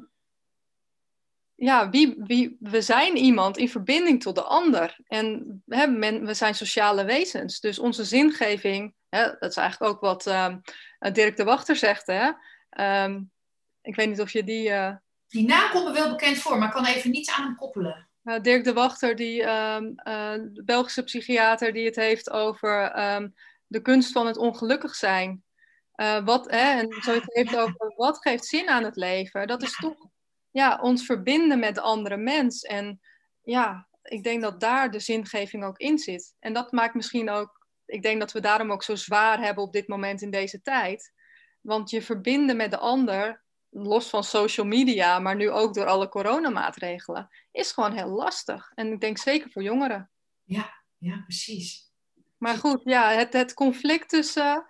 ja, wie, wie, we zijn iemand in verbinding tot de ander. En hè, men, we zijn sociale wezens. Dus onze zingeving, hè, dat is eigenlijk ook wat ehm, Dirk de Wachter zegt. Hè? Ehm, ik weet niet of je die. eh, Die naam komt me wel bekend voor, maar ik kan even niets aan hem koppelen. nou, Dirk de Wachter, die eh, de Belgische psychiater, die het heeft over ehm, de kunst van het ongelukkig zijn. Eh, wat, hè, en zo het heeft over wat geeft zin aan het leven. Dat is toch ja, ons verbinden met de andere mens. En ja, ik denk dat daar de zingeving ook in zit. En dat maakt misschien ook, ik denk dat we daarom ook zo zwaar hebben op dit moment in deze tijd. Want je verbinden met de ander, los van social media, maar nu ook door alle coronamaatregelen, is gewoon heel lastig. En ik denk zeker voor jongeren. Ja, precies. Maar goed, ja, het, het conflict tussen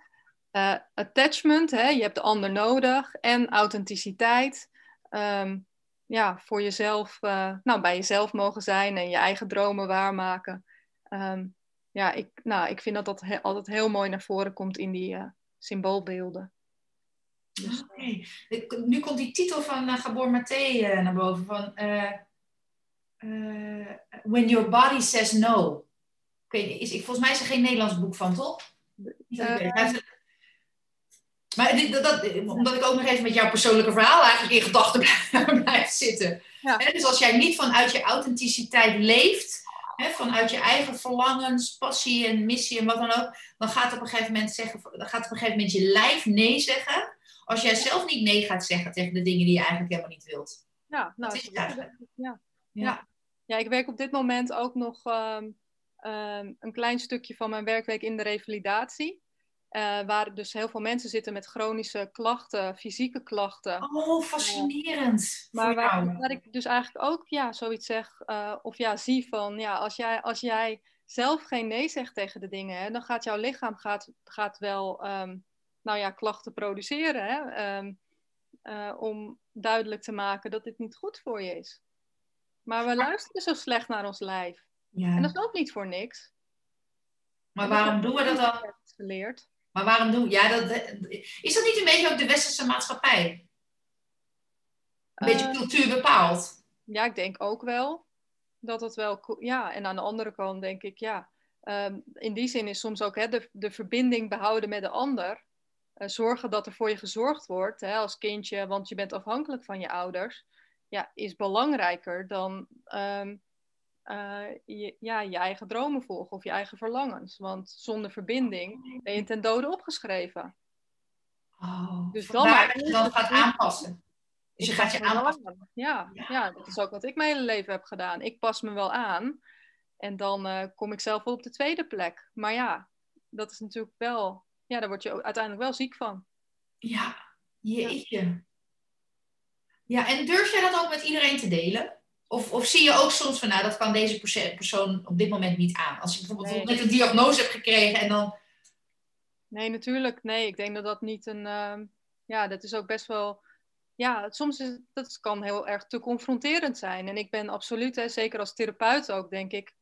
eh, attachment, hè, je hebt de ander nodig, en authenticiteit. Ehm, ja, voor jezelf, eh, nou, bij jezelf mogen zijn en je eigen dromen waarmaken. Ehm, ja, ik, nou, ik vind dat dat he- altijd heel mooi naar voren komt in die eh, symboolbeelden. Dus, Oké. Ik- Nu komt die titel van eh, Gabor Maté eh, naar boven. Van, eh, When Your Body Says No. Ik weet niet, is, ik, volgens mij is er geen Nederlands boek van, toch? Maar dit, dat, dat- omdat ik ook nog even met jouw persoonlijke verhaal eigenlijk in gedachten blijf, blijf zitten. Ja. Dus als jij niet vanuit je authenticiteit leeft, vanuit je eigen verlangens, passie en missie en wat dan ook, dan gaat op een gegeven moment, zeggen, dan gaat op een gegeven moment je lijf nee zeggen. Als jij zelf niet nee gaat zeggen tegen de dingen die je eigenlijk helemaal niet wilt. ja, nou, Dat is eigenlijk. ja. Ja. Ja, ik werk op dit moment ook nog ehm, ehm, een klein stukje van mijn werkweek in de revalidatie. Eh, waar dus heel veel mensen zitten met chronische klachten, fysieke klachten. Oh, fascinerend. maar voor waar, waar ik dus eigenlijk ook ja, zoiets zeg, eh, of ja, zie van, ja, als jij, als jij zelf geen nee zegt tegen de dingen, hè, dan gaat jouw lichaam gaat, gaat wel, ehm, nou ja, klachten produceren. Hè, ehm, eh, om duidelijk te maken dat dit niet goed voor je is. Maar we luisteren zo slecht naar ons lijf. En Ja. dat is ook niet voor niks. Maar waarom doen we dat dan? Geleerd. Maar waarom doen Ja, dat, is dat niet een beetje ook de westerse maatschappij? Een beetje Eh, cultuur bepaald. Ja, ik denk ook wel dat het wel. Ja, en aan de andere kant denk ik, ja. ehm, in die zin is soms ook hè, de, de verbinding behouden met de ander. Eh, zorgen dat er voor je gezorgd wordt hè, als kindje, want je bent afhankelijk van je ouders. Ja, is belangrijker dan ehm, eh, je, ja, je eigen dromen volgen of je eigen verlangens. Want zonder verbinding ben je ten dode opgeschreven. Oh, Dus dan dat je dan gaat aanpassen. Dus je gaat je aanpassen. aan. Ja, Ja. ja. dat is ook wat ik mijn hele leven heb gedaan. Ik pas me wel aan en dan eh, kom ik zelf wel op de tweede plek. Maar ja, dat is natuurlijk wel, ja, daar word je uiteindelijk wel ziek van. Ja, jeetje. Ja, en durf jij dat ook met iedereen te delen? Of, of zie je ook soms van, nou, dat kan deze perso- persoon op dit moment niet aan? Als je bijvoorbeeld Nee. net een diagnose hebt gekregen en dan... Nee, natuurlijk. Nee, ik denk dat dat niet een, ehm, ja, dat is ook best wel, ja, soms is dat kan heel erg te confronterend zijn. En ik ben absoluut, hè, zeker als therapeut ook, denk ik,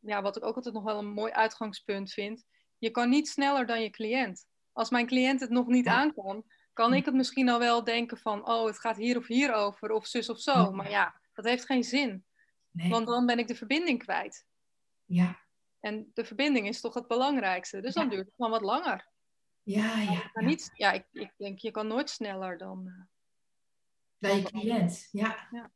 ja, wat ik ook altijd nog wel een mooi uitgangspunt vind. Je kan niet sneller dan je cliënt. Als mijn cliënt het nog niet aan kan, kan ik het misschien al wel denken van, oh, het gaat hier of hier over, of zus of zo. Maar ja, dat heeft geen zin. Nee. Want dan ben ik de verbinding kwijt. Ja. En de verbinding is toch het belangrijkste. Dus dan duurt het gewoon wat langer. Ja, ja. ja. Niet, ja ik, ik denk, je kan nooit sneller dan... Uh, Bij je cliënt, ja. ja.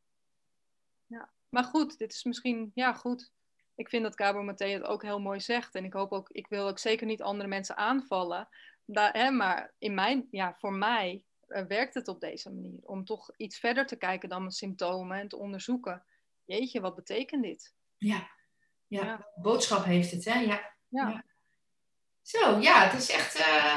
ja. Maar goed, dit is misschien... Ja, goed. Ik vind dat Cabo Mathé het ook heel mooi zegt. En ik hoop ook... Ik wil ook zeker niet andere mensen aanvallen. Daar, hè, maar in mijn... Ja, voor mij uh, werkt het op deze manier. Om toch iets verder te kijken dan mijn symptomen. En te onderzoeken. Jeetje, wat betekent dit? Ja. Ja, boodschap heeft het, hè? Ja. ja. Zo, ja, het is echt. Uh,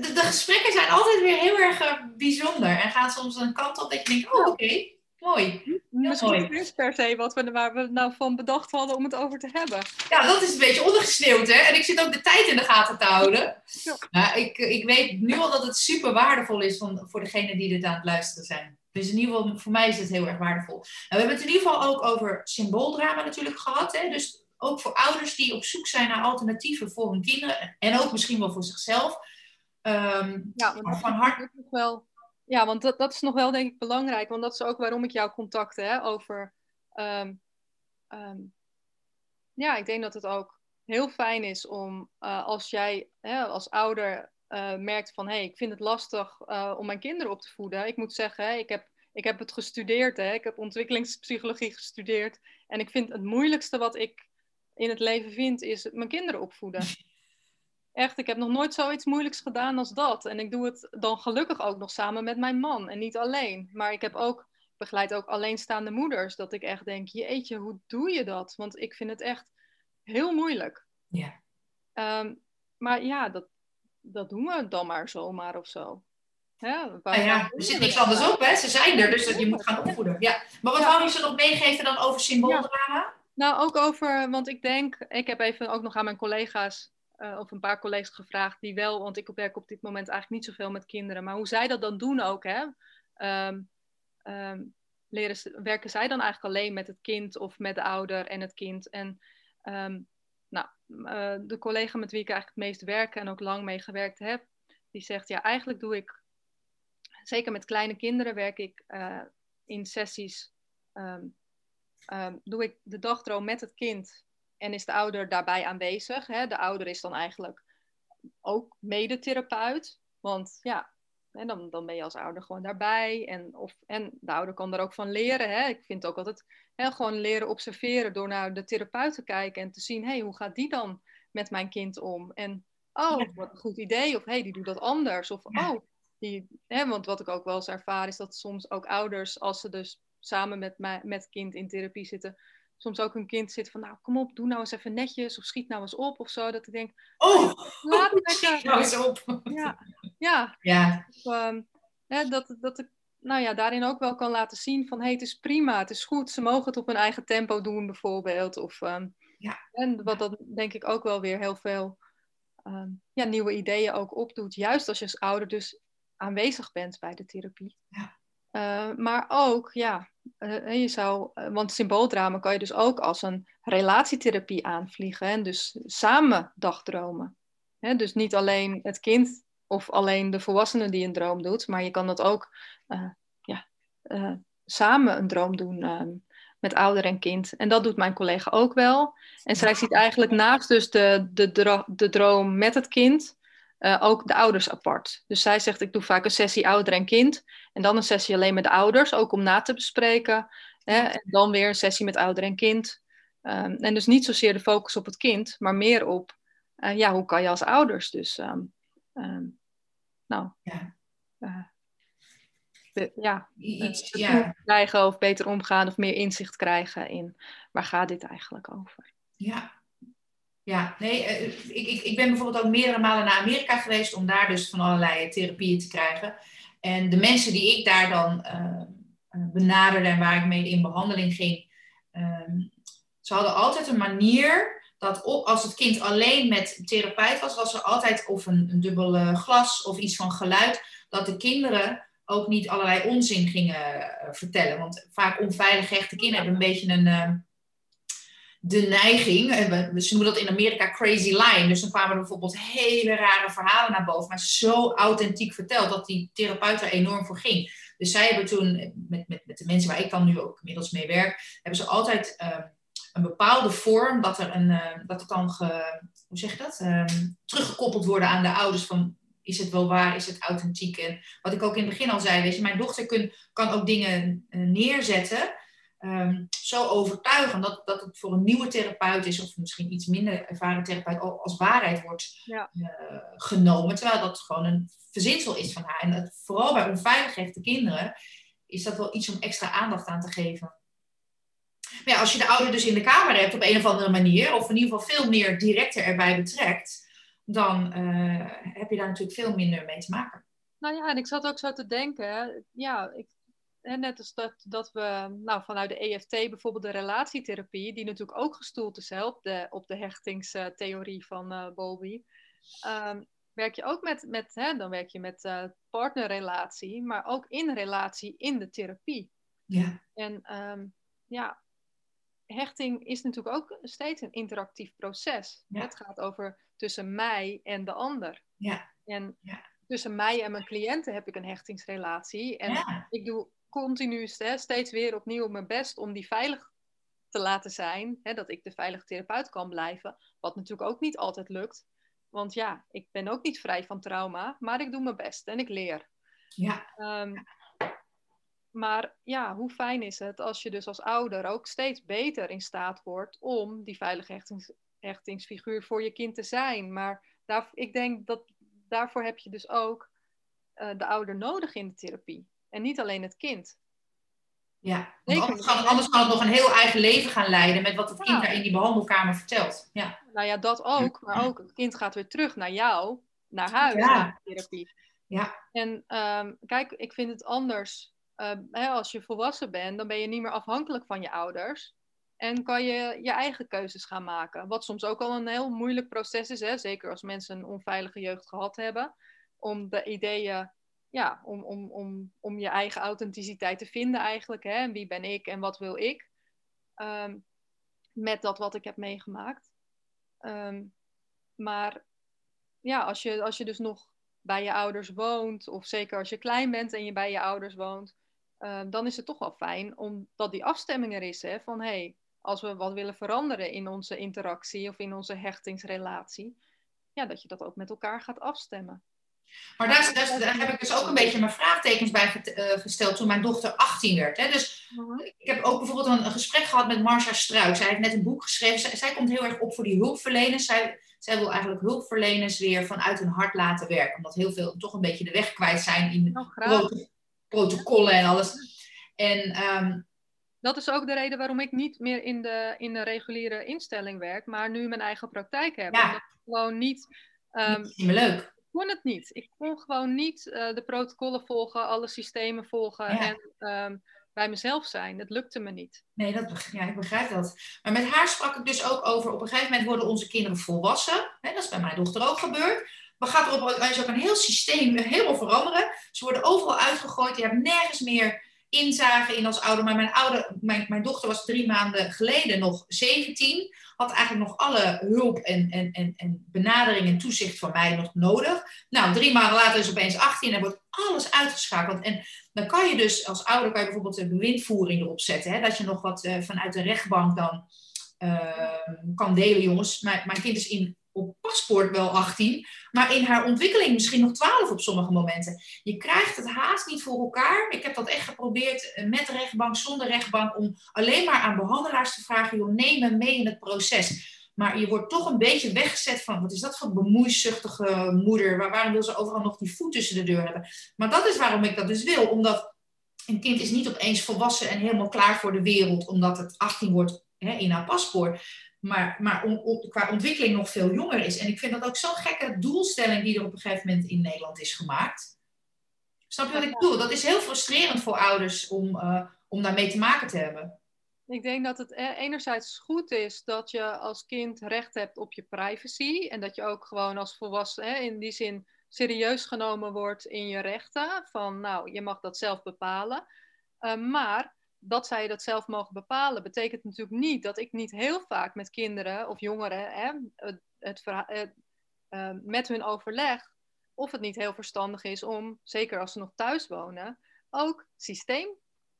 de, de, gesprekken zijn altijd weer heel erg uh, bijzonder en gaan soms een kant op dat je denkt: oh, oké, okay, mooi. Misschien is per se wat we, waar we nou van bedacht hadden om het over te hebben. Ja, dat is een beetje ondergesneeuwd, hè? En ik zit ook de tijd in de gaten te houden. Ja. Nou, ik, ik weet nu al dat het super waardevol is van, voor degenen die dit aan het luisteren zijn. Dus in ieder geval, voor mij is het heel erg waardevol. Nou, we hebben het in ieder geval ook over symbooldrama natuurlijk gehad. Hè? Dus ook voor ouders die op zoek zijn naar alternatieven voor hun kinderen. En ook misschien wel voor zichzelf. Um, ja, want van hart... wel, ja, want dat, dat is nog wel denk ik belangrijk. Want dat is ook waarom ik jou contacte hè, over... Um, um, ja, ik denk dat het ook heel fijn is om uh, als jij hè, als ouder uh, merkt van hé, hey, ik vind het lastig uh, om mijn kinderen op te voeden. Ik moet zeggen, hè, ik, heb, ik heb het gestudeerd, hè, ik heb ontwikkelingspsychologie gestudeerd. En ik vind het moeilijkste wat ik in het leven vind, is mijn kinderen opvoeden. Echt, ik heb nog nooit zoiets moeilijks gedaan als dat. En ik doe het dan gelukkig ook nog samen met mijn man en niet alleen. Maar ik heb ook, begeleid ook alleenstaande moeders, dat ik echt denk, jeetje, hoe doe je dat? Want ik vind het echt heel moeilijk. Ja. Um, maar ja, dat, dat doen we dan maar zomaar of zo. Ja, nou ja, er zit niks anders op, hè? Ze zijn er, dus je moet gaan opvoeden. Ja. Maar wat wou je ze nog meegeven dan over symbooldrama? Nou, ook over, want ik denk, ik heb even ook nog aan mijn collega's uh, of een paar collega's gevraagd die wel, want ik werk op dit moment eigenlijk niet zoveel met kinderen, maar hoe zij dat dan doen ook, hè? Um, um, leren, werken zij dan eigenlijk alleen met het kind of met de ouder en het kind? En um, nou, uh, de collega met wie ik eigenlijk het meest werk en ook lang mee gewerkt heb, die zegt, ja, eigenlijk doe ik, zeker met kleine kinderen werk ik uh, in sessies, doe ik de dagdroom met het kind en is de ouder daarbij aanwezig. Hè? De ouder is dan eigenlijk ook medetherapeut, want ja, en dan, dan ben je als ouder gewoon daarbij. En, of, en de ouder kan er ook van leren. Hè? Ik vind ook altijd hè, gewoon leren observeren door naar de therapeut te kijken en te zien, hé, hey, hoe gaat die dan met mijn kind om? En oh, wat een goed idee. Of hé, hey, die doet dat anders. Of oh, die, hè, want wat ik ook wel eens ervaar is dat soms ook ouders, als ze dus samen met, met kind in therapie zitten, soms ook een kind zit van, nou kom op, doe nou eens even netjes of schiet nou eens op of zo. Dat ik denk, oh, laat lekker. nou eens op. Ja, ja. ja. Of, um, hè, dat, dat ik nou ja, daarin ook wel kan laten zien van, hé, hey, het is prima, het is goed, ze mogen het op hun eigen tempo doen bijvoorbeeld. Of, um, ja. En wat dan denk ik ook wel weer heel veel um, ja, nieuwe ideeën ook opdoet. Juist als je als ouder dus aanwezig bent bij de therapie. Ja. Uh, maar ook, ja, uh, je zou, uh, want symbooldrama kan je dus ook als een relatietherapie aanvliegen. En dus samen dagdromen. Hè? Dus niet alleen het kind of alleen de volwassene die een droom doet, maar je kan dat ook ja, samen een droom doen ehm, met ouder en kind. En dat doet mijn collega ook wel. En zij ziet eigenlijk naast dus de, de, de droom met het kind, uh, ook de ouders apart. Dus zij zegt, ik doe vaak een sessie ouder en kind. En dan een sessie alleen met de ouders, ook om na te bespreken. Hè? En dan weer een sessie met ouder en kind. Um, en dus niet zozeer de focus op het kind, maar meer op, uh, ja, hoe kan je als ouders dus, um, um, nou, ja. Uh, de, ja, Iets, ja. krijgen of beter omgaan of meer inzicht krijgen in waar gaat dit eigenlijk over. Ja, ja, nee, eh, ik, ik, ik ben bijvoorbeeld ook meerdere malen naar Amerika geweest om daar dus van allerlei therapieën te krijgen. En de mensen die ik daar dan uh, benaderde en waar ik mee in behandeling ging, uh, ze hadden altijd een manier dat als het kind alleen met therapeut was, was er altijd of een, een dubbel glas of iets van geluid, dat de kinderen ook niet allerlei onzin gingen vertellen. Want vaak onveilig gehechte kinderen hebben een beetje een de neiging, ze noemen dat in Amerika crazy line. Dus dan kwamen er bijvoorbeeld hele rare verhalen naar boven, maar zo authentiek verteld dat die therapeut er enorm voor ging. Dus zij hebben toen, met, met, met de mensen waar ik dan nu ook inmiddels mee werk, hebben ze altijd ehm, een bepaalde vorm dat er een, uh, dat het ge, hoe zeg je dat, ehm, teruggekoppeld worden aan de ouders van is het wel waar, is het authentiek? En wat ik ook in het begin al zei, weet je, mijn dochter kun, kan ook dingen uh, neerzetten um, zo overtuigen dat, dat het voor een nieuwe therapeut is, of misschien iets minder ervaren therapeut, als waarheid wordt ja. uh, genomen. Terwijl dat gewoon een verzinsel is van haar. En dat, vooral bij onveilig kinderen is dat wel iets om extra aandacht aan te geven. Maar ja, als je de ouder dus in de kamer hebt op een of andere manier, of in ieder geval veel meer directer erbij betrekt, dan uh, heb je daar natuurlijk veel minder mee te maken. Nou ja, en ik zat ook zo te denken, ja, ik net als dat, dat we nou, vanuit de EFT bijvoorbeeld de relatietherapie, die natuurlijk ook gestoeld is hè, op, de, op de hechtingstheorie van uh, Bowlby, um, werk je ook met, met hè, dan werk je met uh, partnerrelatie, maar ook in relatie in de therapie. Ja. En um, ja, hechting is natuurlijk ook steeds een interactief proces. Ja. Het gaat over tussen mij en de ander. Ja. En ja. tussen mij en mijn cliënten heb ik een hechtingsrelatie. En ja. ik doe continu steeds weer opnieuw mijn best om die veilig te laten zijn. Hè, dat ik de veilige therapeut kan blijven. Wat natuurlijk ook niet altijd lukt. Want ja, ik ben ook niet vrij van trauma, maar ik doe mijn best en ik leer. Ja. Um, maar ja, hoe fijn is het als je dus als ouder ook steeds beter in staat wordt om die veilige hechtings, hechtingsfiguur voor je kind te zijn. Maar daar, ik denk dat daarvoor heb je dus ook uh, de ouder nodig in de therapie. En niet alleen het kind. Ja, anders kan, anders kan, het nog een heel eigen leven gaan leiden met wat het kind daar in die behandelkamer vertelt. Ja. Nou ja, dat ook. Maar ook het kind gaat weer terug naar jou, naar huis, ja. naar de therapie. Ja. En um, kijk, ik vind het anders. Uh, hè, als je volwassen bent, dan ben je niet meer afhankelijk van je ouders. En kan je je eigen keuzes gaan maken. Wat soms ook al een heel moeilijk proces is. Hè? Zeker als mensen een onveilige jeugd gehad hebben. Om de ideeën ja, om, om, om, om je eigen authenticiteit te vinden eigenlijk. Hè? Wie ben ik en wat wil ik? Um, met dat wat ik heb meegemaakt. Um, maar ja, als je, als je dus nog bij je ouders woont, of zeker als je klein bent en je bij je ouders woont, um, dan is het toch wel fijn omdat die afstemming er is. Hè? Van hé, hey, als we wat willen veranderen in onze interactie of in onze hechtingsrelatie, ja, dat je dat ook met elkaar gaat afstemmen. Maar daar, daar, daar, heb ik dus ook een beetje mijn vraagtekens bij uh, gesteld toen mijn dochter 18 werd. Hè. Dus uh-huh. ik heb ook bijvoorbeeld een, een, gesprek gehad met Marcia Struik. Zij heeft net een boek geschreven. Zij, zij, komt heel erg op voor die hulpverleners. Zij, zij wil eigenlijk hulpverleners weer vanuit hun hart laten werken. Omdat heel veel toch een beetje de weg kwijt zijn in oh, protocollen en alles. En, um, dat is ook de reden waarom ik niet meer in de, in de reguliere instelling werk, maar nu mijn eigen praktijk heb. Ja. Omdat ik gewoon niet. Um, niet meer leuk kon het niet. Ik kon gewoon niet uh, de protocollen volgen, alle systemen volgen ja. en um, bij mezelf zijn. Het lukte me niet. Nee, dat, ja, ik begrijp dat. Maar met haar sprak ik dus ook over, op een gegeven moment worden onze kinderen volwassen. Hè, dat is bij mijn dochter ook gebeurd. Maar gaat er op, ook een heel systeem helemaal veranderen. Ze worden overal uitgegooid. Je hebt nergens meer inzage in als ouder. Maar mijn, ouder, mijn, mijn dochter was drie maanden geleden nog 17 had eigenlijk nog alle hulp en, en, en, en benadering en toezicht van mij nog nodig. Nou, drie maanden later is opeens 18 en wordt alles uitgeschakeld. En dan kan je dus als ouder kan je bijvoorbeeld de bewindvoering erop zetten. Hè? Dat je nog wat uh, vanuit de rechtbank dan uh, kan delen. Jongens, mijn, mijn kind is in op paspoort wel 18, maar in haar ontwikkeling misschien nog 12 op sommige momenten. Je krijgt het haast niet voor elkaar. Ik heb dat echt geprobeerd eh, met rechtbank, zonder rechtbank, om alleen maar aan behandelaars te vragen, joh, neem me mee in het proces. Maar je wordt toch een beetje weggezet van, wat is dat voor bemoeizuchtige moeder? Waar, waarom wil ze overal nog die voet tussen de deur hebben? Maar dat is waarom ik dat dus wil, omdat een kind is niet opeens volwassen en helemaal klaar voor de wereld, omdat het 18 wordt hè, in haar paspoort maar, maar on, on, qua ontwikkeling nog veel jonger is. En ik vind dat ook zo'n gekke doelstelling die er op een gegeven moment in Nederland is gemaakt. Snap je wat ik bedoel? Dat is heel frustrerend voor ouders om, uh, om daarmee te maken te hebben. Ik denk dat het e-, enerzijds goed is dat je als kind recht hebt op je privacy. En dat je ook gewoon als volwassene in die zin serieus genomen wordt in je rechten. Van nou, je mag dat zelf bepalen. Uh, maar dat zij dat zelf mogen bepalen, betekent natuurlijk niet dat ik niet heel vaak met kinderen of jongeren hè, het, het, uh, met hun overleg of het niet heel verstandig is om, zeker als ze nog thuis wonen, ook systeem,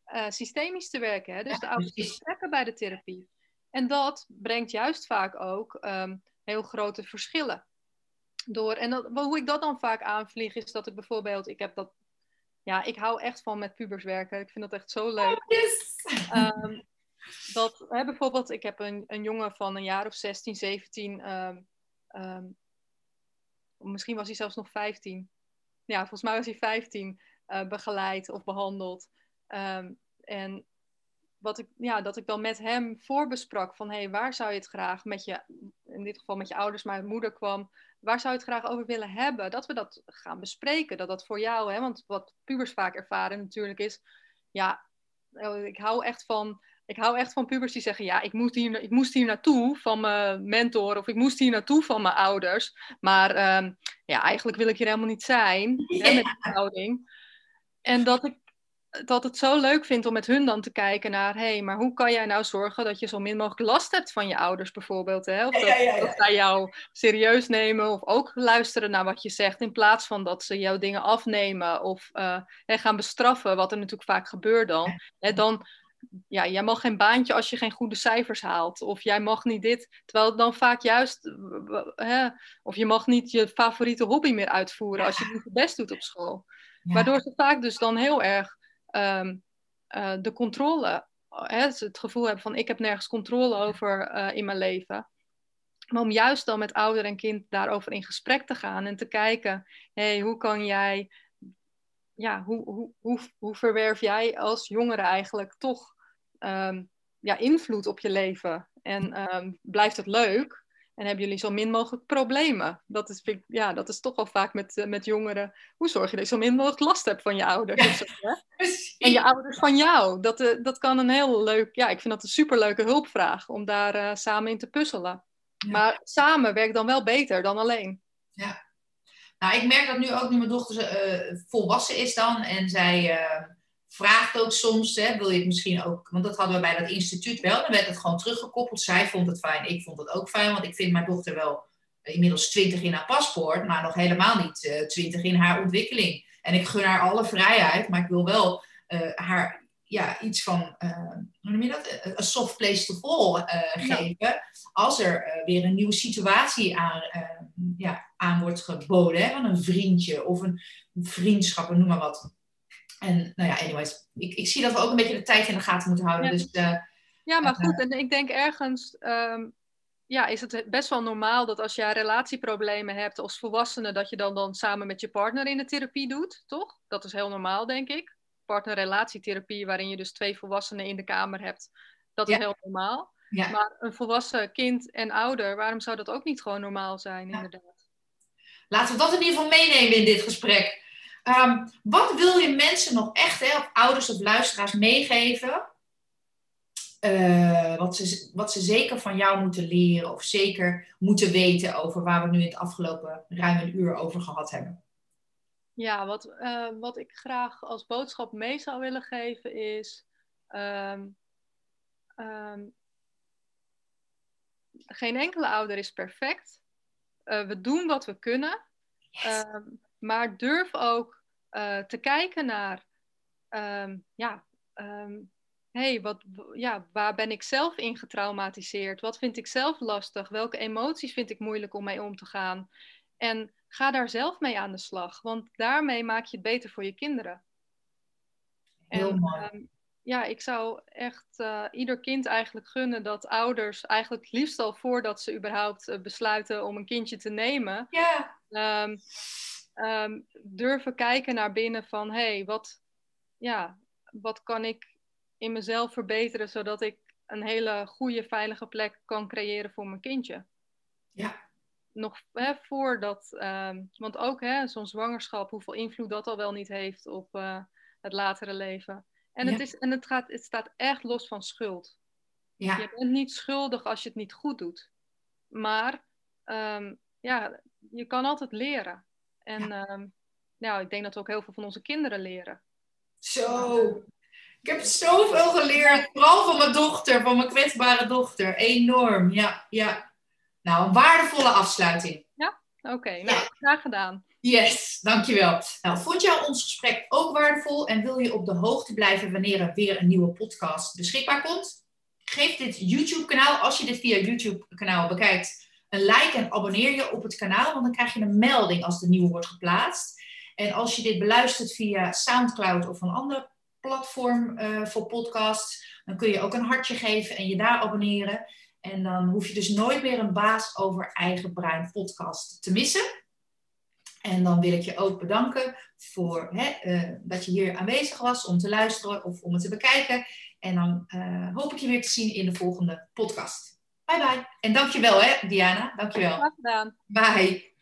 uh, systemisch te werken. Hè? Dus ja, de ouders betrekken bij de therapie. En dat brengt juist vaak ook um, heel grote verschillen. Door. En dat, hoe ik dat dan vaak aanvlieg, is dat ik bijvoorbeeld, ik heb dat, ja, ik hou echt van met pubers werken. Ik vind dat echt zo leuk. Oh, yes. um, dat, hè, bijvoorbeeld, ik heb een, een jongen van een jaar of 16, 17. Um, um, misschien was hij zelfs nog 15. Ja, volgens mij was hij 15 uh, begeleid of behandeld. En wat ik, ja, dat ik dan met hem voorbesprak van hey, waar zou je het graag met je, in dit geval met je ouders, maar moeder kwam, waar zou je het graag over willen hebben? Dat we dat gaan bespreken, dat dat voor jou, hè, want wat pubers vaak ervaren natuurlijk is, ja, oh, ik hou echt van ik hou echt van pubers die zeggen: Ja, ik moest hier, ik moest hier naartoe van mijn mentor of ik moest hier naartoe van mijn ouders. Maar um, ja, eigenlijk wil ik hier helemaal niet zijn ja. hè, met die houding. En dat ik dat het zo leuk vind om met hun dan te kijken naar: hé, hey, maar hoe kan jij nou zorgen dat je zo min mogelijk last hebt van je ouders bijvoorbeeld? Hè? Of dat, ja, ja, dat zij jou serieus nemen of ook luisteren naar wat je zegt, in plaats van dat ze jouw dingen afnemen of uh, hè, gaan bestraffen, wat er natuurlijk vaak gebeurt dan. Hè, dan ja, jij mag geen baantje als je geen goede cijfers haalt. Of jij mag niet dit. Terwijl het dan vaak juist. Hè, of je mag niet je favoriete hobby meer uitvoeren als je niet je best doet op school. Waardoor ze vaak dus dan heel erg um, uh, de controle. Hè, het gevoel hebben van ik heb nergens controle over uh, in mijn leven. Maar om juist dan met ouder en kind daarover in gesprek te gaan en te kijken, hey, hoe kan jij ja, hoe, hoe, hoe, hoe verwerf jij als jongere eigenlijk toch um, ja, invloed op je leven? En um, blijft het leuk? En hebben jullie zo min mogelijk problemen? Dat is, ja, dat is toch wel vaak met, uh, met jongeren. Hoe zorg je dat je zo min mogelijk last hebt van je ouders? Ja, en je ouders van jou. Dat, uh, dat kan een heel leuk... Ja, ik vind dat een superleuke hulpvraag om daar uh, samen in te puzzelen. Ja. Maar samen werkt dan wel beter dan alleen. Ja, nou, ik merk dat nu ook nu mijn dochter volwassen is dan. En zij vraagt ook soms, hè, wil je het misschien ook... Want dat hadden we bij dat instituut wel. Dan werd het gewoon teruggekoppeld. Zij vond het fijn, ik vond het ook fijn. Want ik vind mijn dochter wel inmiddels twintig in haar paspoort. Maar nog helemaal niet uh, twintig in haar ontwikkeling. En ik gun haar alle vrijheid. Maar ik wil wel haar ja, iets van, hoe noem je dat? Een soft place to fall geven. Als er weer een nieuwe situatie aan ja, aan wordt geboden. Hè, van een vriendje of een vriendschap, noem maar wat. En nou ja, anyways, ik, ik zie dat we ook een beetje de tijd in de gaten moeten houden. Ja, dus, uh, ja maar goed, en ik denk ergens um, ja, is het best wel normaal dat als je relatieproblemen hebt als volwassene, dat je dan, dan samen met je partner in de therapie doet, toch? Dat is heel normaal, denk ik. Partnerrelatietherapie, waarin je dus twee volwassenen in de kamer hebt, dat is ja. heel normaal. Ja. Maar een volwassen kind en ouder, waarom zou dat ook niet gewoon normaal zijn, inderdaad? Laten we dat in ieder geval meenemen in dit gesprek. Um, wat wil je mensen nog echt, hè, of ouders of luisteraars, meegeven? Uh, wat, ze, wat ze zeker van jou moeten leren of zeker moeten weten over waar we nu in het afgelopen ruim een uur over gehad hebben? Ja, wat, uh, wat ik graag als boodschap mee zou willen geven is. Um, um, geen enkele ouder is perfect. Uh, we doen wat we kunnen. Yes. Maar durf ook uh, te kijken naar, um, ja, um, hey, wat, ja, waar ben ik zelf in getraumatiseerd? Wat vind ik zelf lastig? Welke emoties vind ik moeilijk om mee om te gaan? En ga daar zelf mee aan de slag, want daarmee maak je het beter voor je kinderen. Heel en, mooi. Um, ja, ik zou echt uh, ieder kind eigenlijk gunnen dat ouders eigenlijk het liefst al voordat ze überhaupt uh, besluiten om een kindje te nemen, ja. um, um, durven kijken naar binnen van hé, hey, wat, ja, wat kan ik in mezelf verbeteren zodat ik een hele goede, veilige plek kan creëren voor mijn kindje. Ja. Nog hè, voordat, um, want ook zo'n zwangerschap, hoeveel invloed dat al wel niet heeft op uh, het latere leven. En, ja. het, is, en het, gaat, het staat echt los van schuld. Ja. Je bent niet schuldig als je het niet goed doet. Maar um, ja, je kan altijd leren. En ja. Um, nou, ik denk dat we ook heel veel van onze kinderen leren. Zo. Ik heb zoveel geleerd. Vooral van mijn dochter, van mijn kwetsbare dochter. Enorm, ja. ja. Nou, een waardevolle afsluiting. Ja, oké. nou, graag gedaan. Yes, dankjewel. Nou, vond jou ons gesprek ook waardevol en wil je op de hoogte blijven wanneer er weer een nieuwe podcast beschikbaar komt? Geef dit YouTube-kanaal, als je dit via YouTube-kanaal bekijkt, een like en abonneer je op het kanaal, want dan krijg je een melding als de nieuwe wordt geplaatst. En als je dit beluistert via SoundCloud of een ander platform uh, voor podcasts, dan kun je ook een hartje geven en je daar abonneren. En dan hoef je dus nooit meer een baas over eigen brein podcast te missen. En dan wil ik je ook bedanken voor hè, uh, dat je hier aanwezig was om te luisteren of om het te bekijken. En dan uh, hoop ik je weer te zien in de volgende podcast. Bye bye. En dankjewel hè, Diana. Dankjewel. Graag gedaan. Bye.